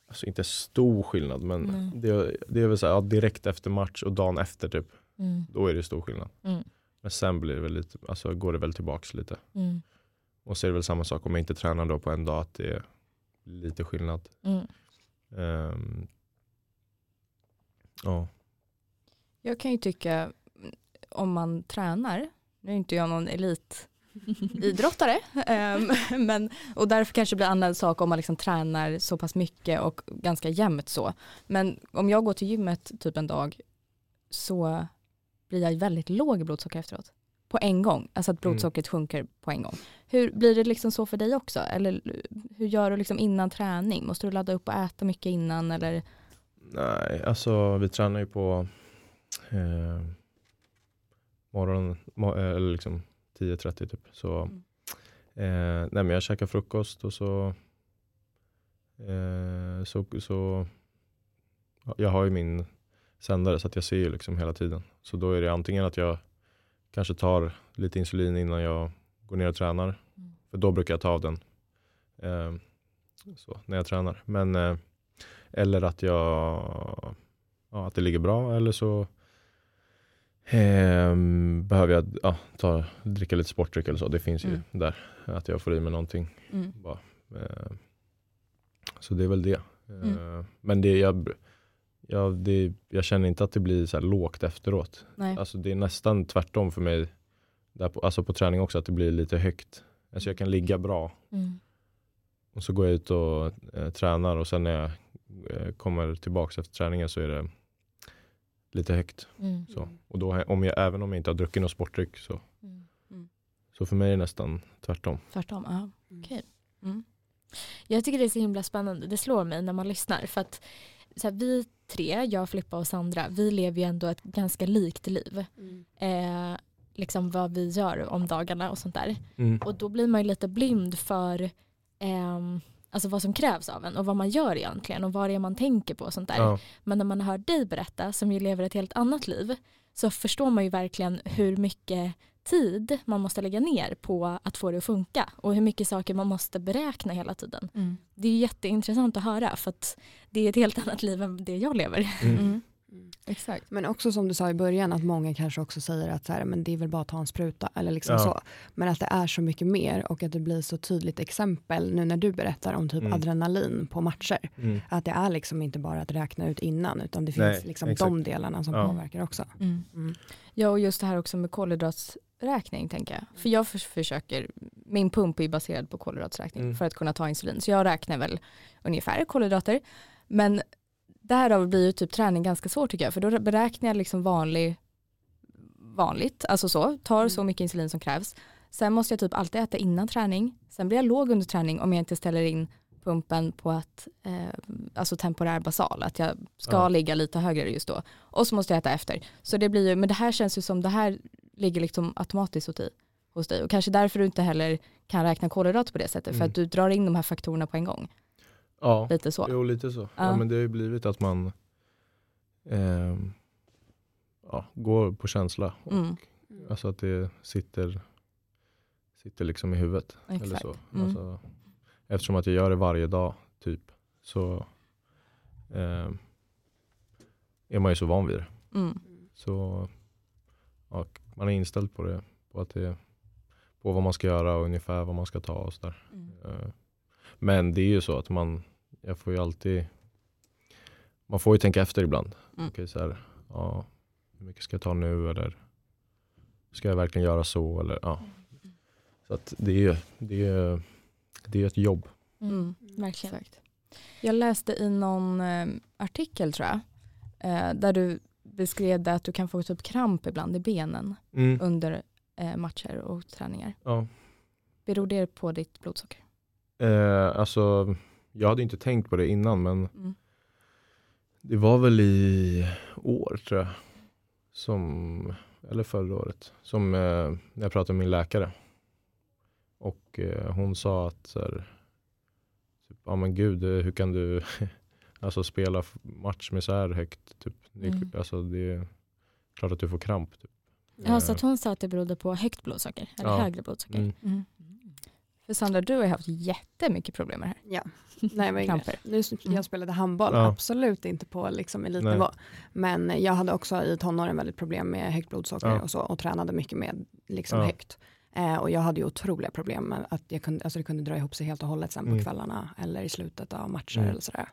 alltså inte stor skillnad men det, det är väl så här, ja, direkt efter match och dagen efter typ, Mm, då är det stor skillnad. Mm. Men sen blir det väl lite, alltså går det väl tillbaks lite. mm, Och så är det väl samma sak om jag inte tränar då på en dag att det är lite skillnad. mm. Ehm, ja, Jag kan ju tycka om man tränar, nu är inte jag någon elitidrottare, ehm, men, och därför kanske det blir annan sak om man liksom tränar så pass mycket och ganska jämnt så. Men om jag går till gymmet typ en dag så blir jag väldigt låg i blodsocker efteråt. På en gång, alltså att Mm. blodsockret sjunker på en gång. Hur Blir det liksom så för dig också? Eller hur gör du liksom innan träning? Måste du ladda upp och äta mycket innan? Eller? nej alltså vi tränar ju på eh, morgonen, mo- eh, eller liksom 10.30 typ. Så, Mm. eh, nej men jag käkar frukost och så, eh, så, så ja, jag har ju min sändare så att jag ser ju liksom hela tiden. Så då är det antingen att jag kanske tar lite insulin innan jag går ner och tränar. Mm. För då brukar jag ta av den eh, så, när jag tränar. Men, eh, eller att, jag, ja, att det ligger bra eller så eh, behöver jag ja, ta, dricka lite sportdryck eller så. Det finns ju Mm. där. Att jag får i mig någonting. Mm. Bara. Eh, så det är väl det. Mm. Men det, jag, jag, det, jag känner inte att det blir så här lågt efteråt. Nej. Alltså det är nästan tvärtom för mig. Där på, alltså på träning också, att det blir lite högt. Alltså jag kan ligga bra Mm. och så går jag ut och eh, tränar och sen när jag eh, kommer tillbaka efter träningen så är det lite högt. Mm. Så. Och då, om jag, även om jag inte har druckit någon sportdryck så, Mm. så för mig är det nästan tvärtom. Tvärtom? Ja. Mm. Okej. Mm. Jag tycker det är så himla spännande. Det slår mig när man lyssnar. För att så här, vi tre, jag, Filippa och Sandra, vi lever ju ändå ett ganska likt liv. Mm. Eh, liksom vad vi gör om dagarna och sånt där. Mm. Och då blir man ju lite blind för ehm, alltså vad som krävs av en och vad man gör egentligen och vad det är man tänker på och sånt där. Ja, Men när man hör dig berätta, som ju lever ett helt annat liv, så förstår man ju verkligen hur mycket tid man måste lägga ner på att få det att funka och hur mycket saker man måste beräkna hela tiden. Mm. Det är jätteintressant att höra för att det är ett helt annat liv än det jag lever. mm. Mm. Mm. Exakt. Men också som du sa i början att många kanske också säger att så här, men det är väl bara att ta en spruta eller liksom Ja. så. Men att det är så mycket mer och att det blir så tydligt exempel nu när du berättar om typ Mm. adrenalin på matcher. Mm. Att det är liksom inte bara att räkna ut innan utan det finns Nej, liksom exakt. de delarna som Ja. påverkar också. Mm. Mm. Ja och just det här också med kolhydratsräkning tänker jag. För jag förs- försöker, min pump är baserad på kolhydratsräkning Mm. för att kunna ta insulin. Så jag räknar väl ungefär kolhydrater. Men därav blir ju typ träning ganska svårt tycker jag. För då beräknar jag liksom vanlig, vanligt, alltså så, tar så Mm. mycket insulin som krävs. Sen måste jag typ alltid äta innan träning. Sen blir jag låg under träning om jag inte ställer in pumpen på att, eh, alltså temporär basal, att jag ska Ja. ligga lite högre just då. Och så måste jag äta efter. Så det blir ju, men det här känns ju som det här ligger liksom automatiskt hos dig, hos dig. Och kanske därför du inte heller kan räkna kolhydrater på det sättet. För Mm. att du drar in de här faktorerna på en gång. Ja, Lite så. jo lite så. Ja. Ja. men det har ju blivit att man ehm, ja, går på känsla. Och, Mm. Alltså att det sitter, sitter liksom i huvudet. Eller så. Mm. Alltså, eftersom att jag gör det varje dag typ. så eh, är man ju så van vid det. Mm. Så ja, man är inställd på det, på att det på vad man ska göra och ungefär vad man ska ta och sådär. Mm. Eh, Men det är ju så att man, jag får ju alltid, man får ju tänka efter ibland. Mm. Okej, så här, ja, hur mycket ska jag ta nu eller ska jag verkligen göra så eller ja. Så att det är ju det är, det är ett jobb. Mm. Verkligen. Exakt. Jag läste i någon eh, artikel tror jag, eh, där du beskrev det att du kan få typ kramp ibland i benen under eh, matcher och träningar. Ja. Beror det på ditt blodsocker? Eh, alltså, jag hade inte tänkt på det innan men Mm. det var väl i år tror jag. Som, eller förra året. Som eh, när jag pratade med min läkare. Och eh, hon sa att så här, typ, ja men gud, eh, hur kan du alltså spela match med så här högt? Typ. Det, är, Mm. alltså, det är klart att du får kramp. Typ. Ja, så att hon sa att det berodde på högt blodsocker, eller Ja. högre blodsocker. Mm. Mm. För Sandra, du har ju haft jättemycket problem med det här. Ja, yngre. Kramper. Nu, jag spelade handboll, Ja. absolut inte på liksom elitnivå. Men jag hade också i tonåren väldigt problem med högt blodsocker Ja. och så och tränade mycket med liksom Ja. högt. Eh, och jag hade ju otroliga problem med att jag kunde, alltså det kunde dra ihop sig helt och hållet sen på Mm. kvällarna eller i slutet av matcher Mm. eller sådär.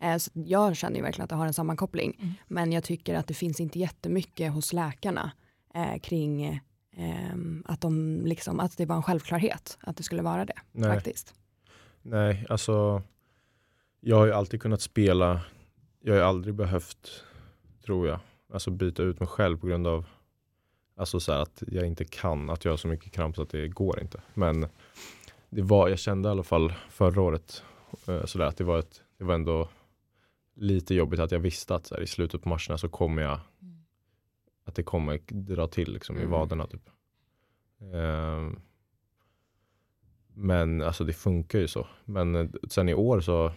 Eh, så jag känner ju verkligen att det har en sammankoppling. Mm. Men jag tycker att det finns inte jättemycket hos läkarna eh, kring ehm, att, de liksom, att det var en självklarhet att det skulle vara det Nej. faktiskt. Nej, alltså jag har ju alltid kunnat spela. Jag har ju aldrig behövt, tror jag, alltså byta ut mig själv på grund av alltså så här att jag inte kan, att jag har så mycket kramp så att det går inte. Men det var, jag kände i alla fall förra året eh, så där, att det var, ett, det var ändå lite jobbigt att jag visste att så här, i slutet på matcherna så kommer jag att det kommer dra till liksom, i Mm. vaderna. Typ. Ehm, men alltså det funkar ju så. Men eh, sen i år så, eh,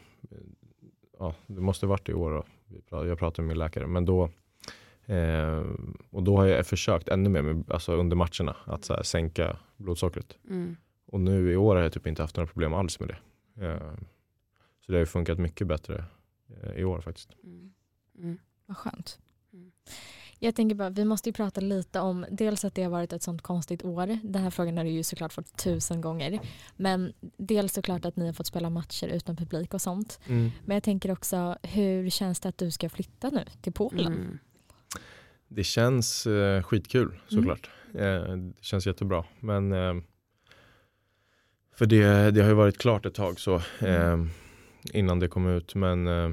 ja det måste varit i år då. Jag pratade med min läkare. Men då, eh, och då har jag försökt ännu mer med, alltså under matcherna att så här, sänka blodsockret. Mm. Och nu i år har jag typ inte haft några problem alls med det. Eh, så det har ju funkat mycket bättre i år faktiskt. Mm. Mm. Vad skönt. Jag tänker bara, vi måste ju prata lite om dels att det har varit ett sånt konstigt år. Den här frågan har du ju såklart fått tusen gånger. Men dels såklart att ni har fått spela matcher utan publik och sånt. Men jag tänker också, hur känns det att du ska flytta nu till Polen? Mm. Det känns eh, skitkul såklart. Eh, det känns jättebra. Men eh, för det, det har ju varit klart ett tag så eh, innan det kom ut. Men eh,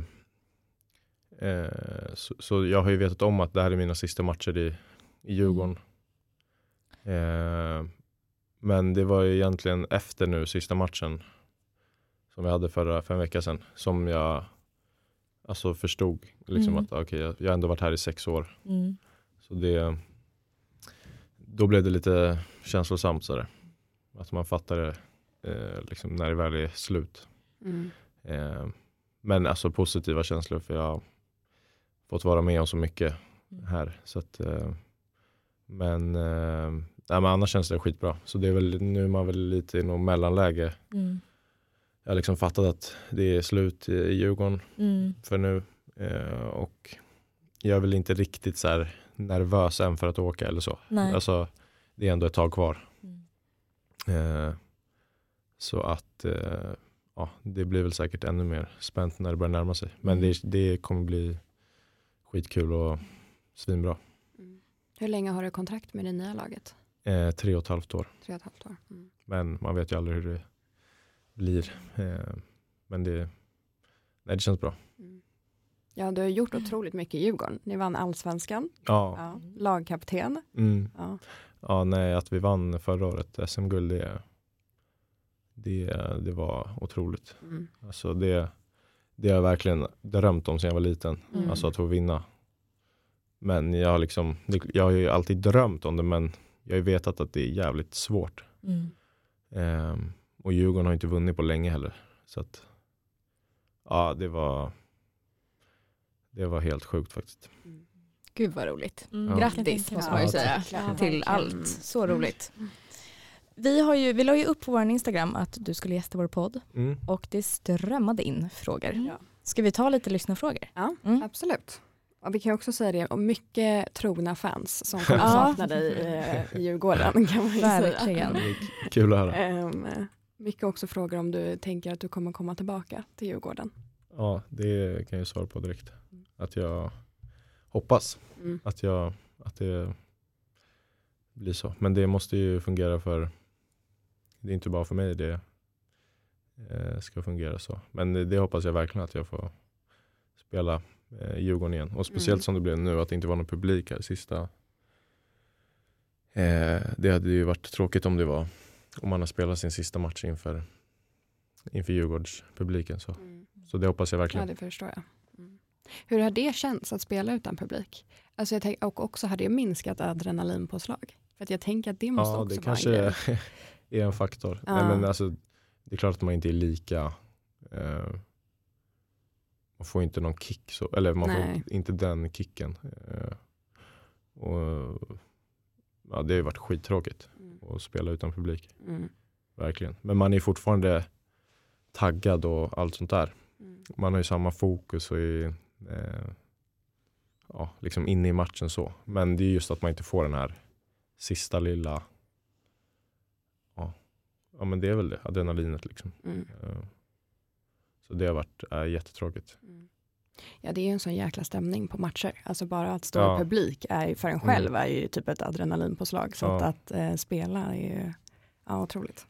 eh, så, så jag har ju vetat om att det här är mina sista matcher i, i Djurgården. Eh, men det var ju egentligen efter nu sista matchen som vi hade förra, för en vecka sedan som jag alltså förstod liksom Mm. att okej, jag, jag har ändå varit här i sex år. Mm. Så det, då blev det lite känslosamt sådär. Att man fattar det eh, liksom när det väl är slut. Mm. Eh, men alltså positiva känslor för jag har fått vara med om så mycket här. Så att, eh, men, eh, nej, men annars känns det skitbra. Så det är väl, nu är man väl lite i något mellanläge. Mm. Jag har liksom fattat att det är slut i, i Djurgården Mm. för nu. Eh, och jag är väl inte riktigt så här nervös än för att åka eller så. Nej. Alltså, det är ändå ett tag kvar. Mm. Så att ja, det blir väl säkert ännu mer spänt när det börjar närma sig. Men Mm. det, det kommer bli skitkul och svinbra. Mm. Hur länge har du kontrakt med det nya laget? Eh, tre och ett halvt år. Tre och ett halvt år. Mm. Men man vet ju aldrig hur det blir. Eh, men det, nej, det känns bra. Mm. Ja, du har gjort otroligt mycket i Djurgården. Ni vann allsvenskan, Ja, ja. lagkapten. mm. Ja. ja nej, att vi vann förra året SM-guld det, det, det var otroligt. Mm. Alltså det, det har jag verkligen drömt om sedan jag var liten. Mm. Alltså att få vinna. Men jag har, liksom, jag har ju alltid drömt om det men jag har ju vetat att det är jävligt svårt. Mm. Ehm, och Djurgården har inte vunnit på länge heller. Så att, ja det var, det var helt sjukt faktiskt. Mm. Gud vad roligt. Mm. Grattis Jag måste man ju säga Ja, till allt. Så roligt. Vi, har ju, vi la ju upp på vår Instagram att du skulle gästa vår podd Mm. och det strömmade in frågor. Ja. Ska vi ta lite lyssnarfrågor? Ja, Mm. absolut. Och vi kan också säga det, och mycket trogna fans som kommer sakna dig i, i Djurgården kan man ju säga. Verkligen. Är kul att höra. Ehm, mycket också frågor om du tänker att du kommer komma tillbaka till Djurgården. Ja, det kan jag svara på direkt. Att jag hoppas Mm. att, jag, att det blir så. Men det måste ju fungera för, det är inte bara för mig det eh, ska fungera så. Men det, hoppas jag verkligen att jag får spela eh, Djurgården igen. Och speciellt Mm. som det blev nu att det inte var någon publik här sista. Eh, det hade ju varit tråkigt om det var om man har spelat sin sista match inför, inför Djurgårdspubliken. Så. så det hoppas jag Ja, verkligen. det förstår jag. Mm. Hur har det känts att spela utan publik? Alltså jag tänk, och också har det minskat adrenalinpåslag? För att jag tänker att det måste Ja, också det vara kanske en grej. är en faktor. Ja. Nej, men alltså, det är klart att man inte är lika eh, man får inte någon kick så, eller man Nej. får inte den kicken. Eh, och, ja, det har ju varit skittråkigt Mm. att spela utan publik, Mm. verkligen. Men man är fortfarande taggad och allt sånt där. Mm. Man har ju samma fokus och är eh, ja, liksom inne i matchen så. Men det är just att man inte får den här sista lilla ja men det är väl det, adrenalinet liksom. Mm. Eh, Så det har varit äh, jättetråkigt. Mm. Ja det är ju en sån jäkla stämning på matcher. Alltså bara att stå Ja. i publik är för en Mm. själv är ju typ ett adrenalinpåslag. Så Ja. att, att eh, spela är ju ja, otroligt.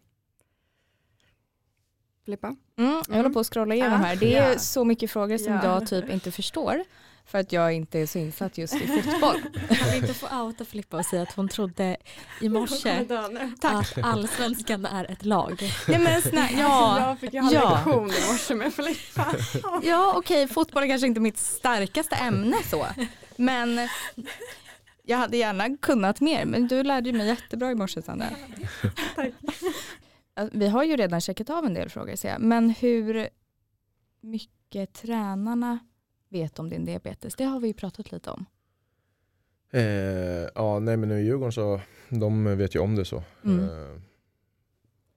Filippa? Mm, jag Mm. håller på att scrolla igenom här. Det är Ja. så mycket frågor som Ja. jag typ inte förstår. För att jag inte är så insatt just i fotboll. Kan vi inte få outa Filippa och säga att hon trodde i morse att allsvenskan är ett lag. Ja men snä, Alltså, ja, jag fick ju ha Ja. lektion i morse med Filippa. ja okej fotboll är kanske inte mitt starkaste ämne så. Men jag hade gärna kunnat mer. Men du lärde mig jättebra i morse Sandra. Alltså, Vi har ju redan checkat av en del frågor ser jag. Men hur mycket tränarna vet om din diabetes? Det har vi ju pratat lite om. Eh, ja, nej men nu i Djurgården så, de vet ju om det så. Mm. Eh,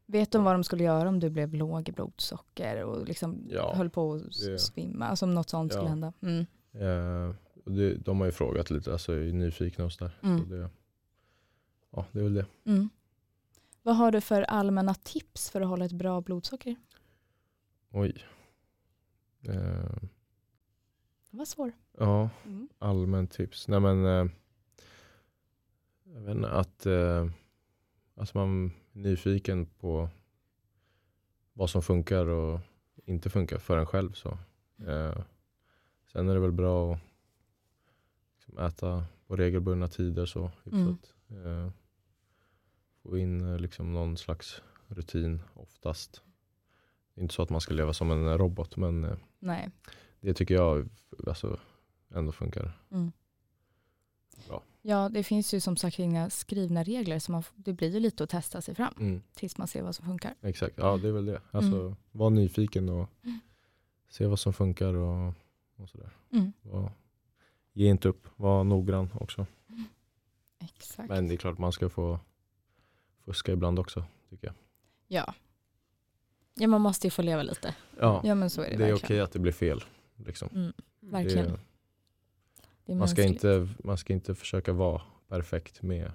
Vet de vad de skulle göra om du blev låg i blodsocker och liksom Ja, höll på att det- svimma? Alltså om något sånt Ja. skulle hända. Mm. eh, det, de har ju frågat lite, alltså är nyfikna och sådär. Mm. Så det, ja, det är väl det. Mm. Vad har du för allmänna tips för att hålla ett bra blodsocker? Oj. Eh, Det var svår. ja, Mm. allmänt tips. Nej men, eh, jag vet inte, att eh, alltså man är nyfiken på vad som funkar och inte funkar för en själv. Så. Eh, sen är det väl bra att liksom äta på regelbundna tider. Så, hyfsat. Eh, få in eh, liksom någon slags rutin oftast. Inte så att man ska leva som en robot men eh, Nej. det tycker jag alltså, ändå funkar. Ja, det finns ju som sagt inga skrivna regler så man, det blir ju lite att testa sig fram Mm, tills man ser vad som funkar. exakt, ja det är väl det. Alltså, Mm. Var nyfiken och Mm. se vad som funkar och, och sådär. Mm. Var, ge inte upp, var noggrann också. Exakt. Men det är klart man ska få fuska ibland också tycker jag. Ja. Ja man måste ju få leva lite. Ja, ja, men så är det, det är verkligen. okej att det blir fel. Liksom. Mm, verkligen. Det, Det är man, ska inte, man ska inte försöka vara perfekt med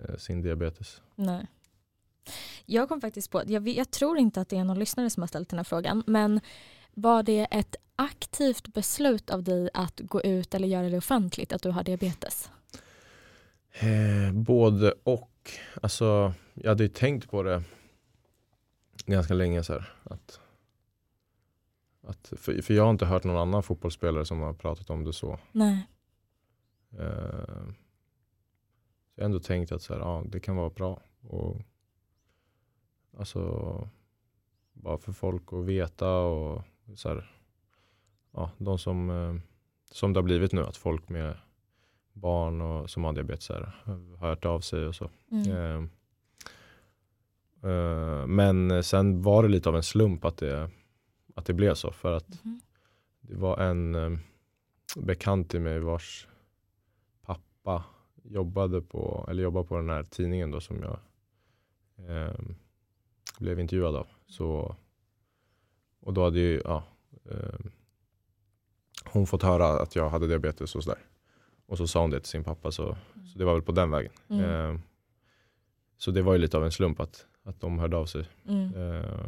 eh, sin diabetes. Nej. Jag kom faktiskt på, jag, jag tror inte att det är någon lyssnare som har ställt den här frågan, men var det ett aktivt beslut av dig att gå ut eller göra det offentligt att du har diabetes? Eh, både och. Alltså, jag hade ju tänkt på det ganska länge. Så här, att, att, för, för jag har inte hört någon annan fotbollsspelare som har pratat om det så. Nej. Så jag har ändå tänkt att så här, ja, det kan vara bra. Och, alltså, bara för folk att veta och så här, ja, de som, eh, som det har blivit nu, att folk med barn och, som har diabetes här, har hört av sig och så. Mm. Eh, men sen var det lite av en slump att det, att det blev så. För att Mhm. det var en eh, bekant till mig vars pappa jobbade på, eller jobbar på den här tidningen då som jag eh, blev intervjuad av. Så, och då hade ju ja, eh, hon fått höra att jag hade diabetes och sådär. Och så sa hon det till sin pappa så, så det var väl på den vägen. Mm. Eh, så det var ju lite av en slump att, att de hörde av sig. Mm. Eh,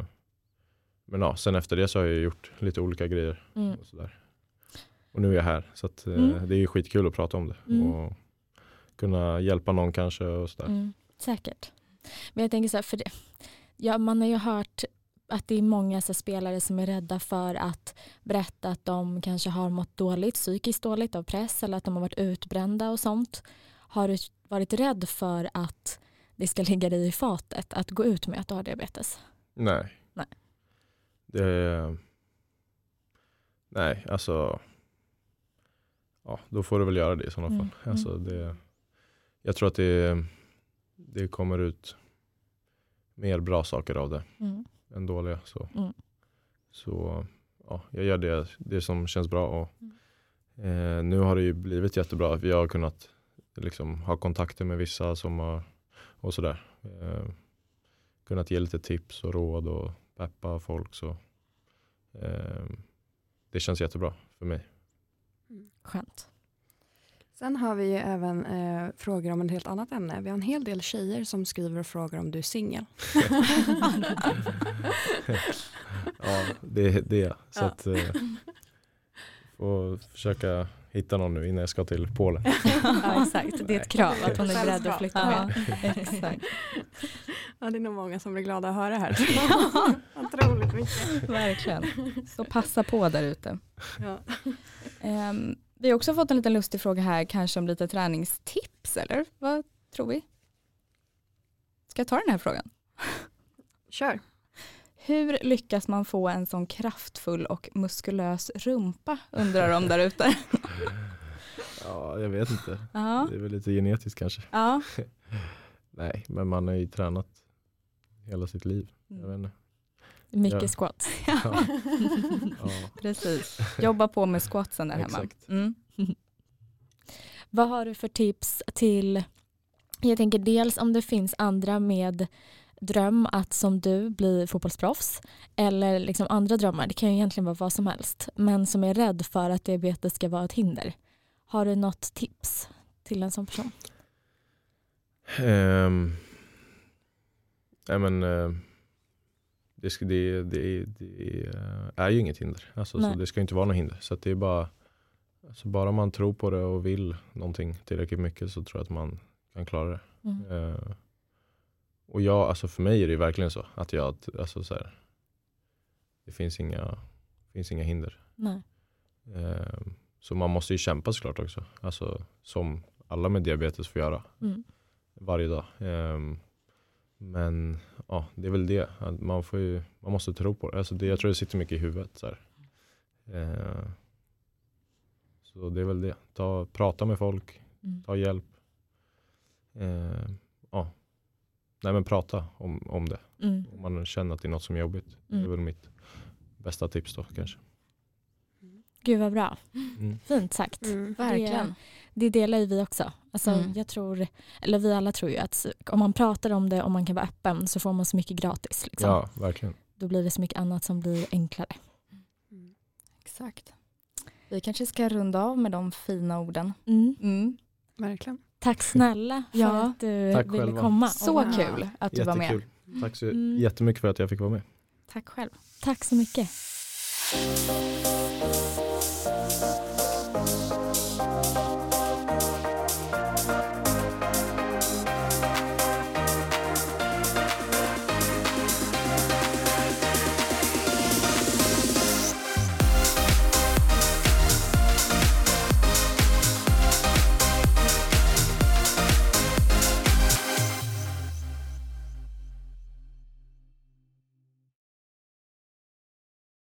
men ja, sen efter det så har jag gjort lite olika grejer. Mm. Och, sådär. och nu är jag här. Så att, eh, Mm. det är ju skitkul att prata om det. Mm. Och kunna hjälpa någon kanske och sådär. Mm, säkert. Men jag tänker så här, för det, ja, man har ju hört att det är många så spelare som är rädda för att berätta att de kanske har mått dåligt, psykiskt dåligt av press eller att de har varit utbrända och sånt. Har du varit rädd för att det ska ligga dig i fatet att gå ut med att du har diabetes? Nej. Nej. Det, nej, alltså. Ja, då får du väl göra det i sådana Mm, fall. mm. Alltså det, jag tror att det, det kommer ut mer bra saker av det Mm. Än dåliga. Så, Mm. så ja, jag gör det, det som känns bra. Och, Mm. eh, nu har det ju blivit jättebra. Vi har kunnat liksom, ha kontakter med vissa som har och sådär. Eh, kunnat ge lite tips och råd och peppa folk. Så, eh, det känns jättebra för mig. Skönt. Sen har vi ju även eh, frågor om ett helt annat ämne. Vi har en hel del tjejer som skriver och frågar om du är singel. ja, det, det är jag. Så Ja. att, eh, får försöka hitta någon nu innan jag ska till Polen. Ja, exakt. Det är ett krav att hon är beredd att flytta Ja, med. exakt. Ja, det är nog många som blir glada att höra det här. Otroligt mycket. Verkligen. Så passa på där ute. Ja. Ehm, vi har också fått en liten lustig fråga här, kanske om lite träningstips eller vad tror vi? Ska jag ta den här frågan? Kör. Hur lyckas man få en sån kraftfull och muskulös rumpa undrar de där ute. Ja, jag vet inte. Ja, Det är väl lite genetiskt kanske. ja. Nej, men man har ju tränat hela sitt liv. Jag vet inte. Mycket Ja. squats. Ja. Ja, precis. Jobba på med squatsen där hemma. Mm. Vad har du för tips till, jag tänker dels om det finns andra med dröm att som du bli fotbollsproffs eller liksom andra drömmar, det kan ju egentligen vara vad som helst, men som är rädd för att diabetes ska vara ett hinder. Har du något tips till en sån person? Ehm, nej men, eh, det, ska, det, det, det är ju inget hinder. Alltså, så det ska inte vara något hinder. Så det är bara, alltså bara man tror på det och vill någonting tillräckligt mycket så tror jag att man kan klara det. Mm. Eh, och jag, alltså för mig är det verkligen så att jag, alltså så här, det finns inga, finns inga hinder. Eh, så man måste ju kämpa såklart också. Alltså som alla med diabetes får göra Mm. varje dag. Ehm, men ja, det är väl det. Att man, får ju, man måste tro på det. Alltså det. Jag tror det sitter mycket i huvudet. Så, här. Ehm, så det är väl det. Ta, prata med folk, Mm. ta hjälp. Ehm, ja. Nej men prata om, om det. Mm. Om man känner att det är något som är jobbigt. Det är Mm. väl mitt bästa tips då kanske. Gud vad bra. Mm. Fint sagt. Mm. Verkligen. Det delar ju vi också. Alltså, Mm. Jag tror, eller vi alla tror ju att om man pratar om det och man kan vara öppen så får man så mycket gratis. Liksom. Ja, verkligen. Då blir det så mycket annat som blir enklare. Mm. Exakt. Vi kanske ska runda av med de fina orden. Mm. Mm. Verkligen. Tack snälla för Ja. att du Tack ville själva. komma. Så Och- kul att du var med. Jättekul. Tack så Mm. jättemycket för att jag fick vara med. Tack själv. Tack så mycket.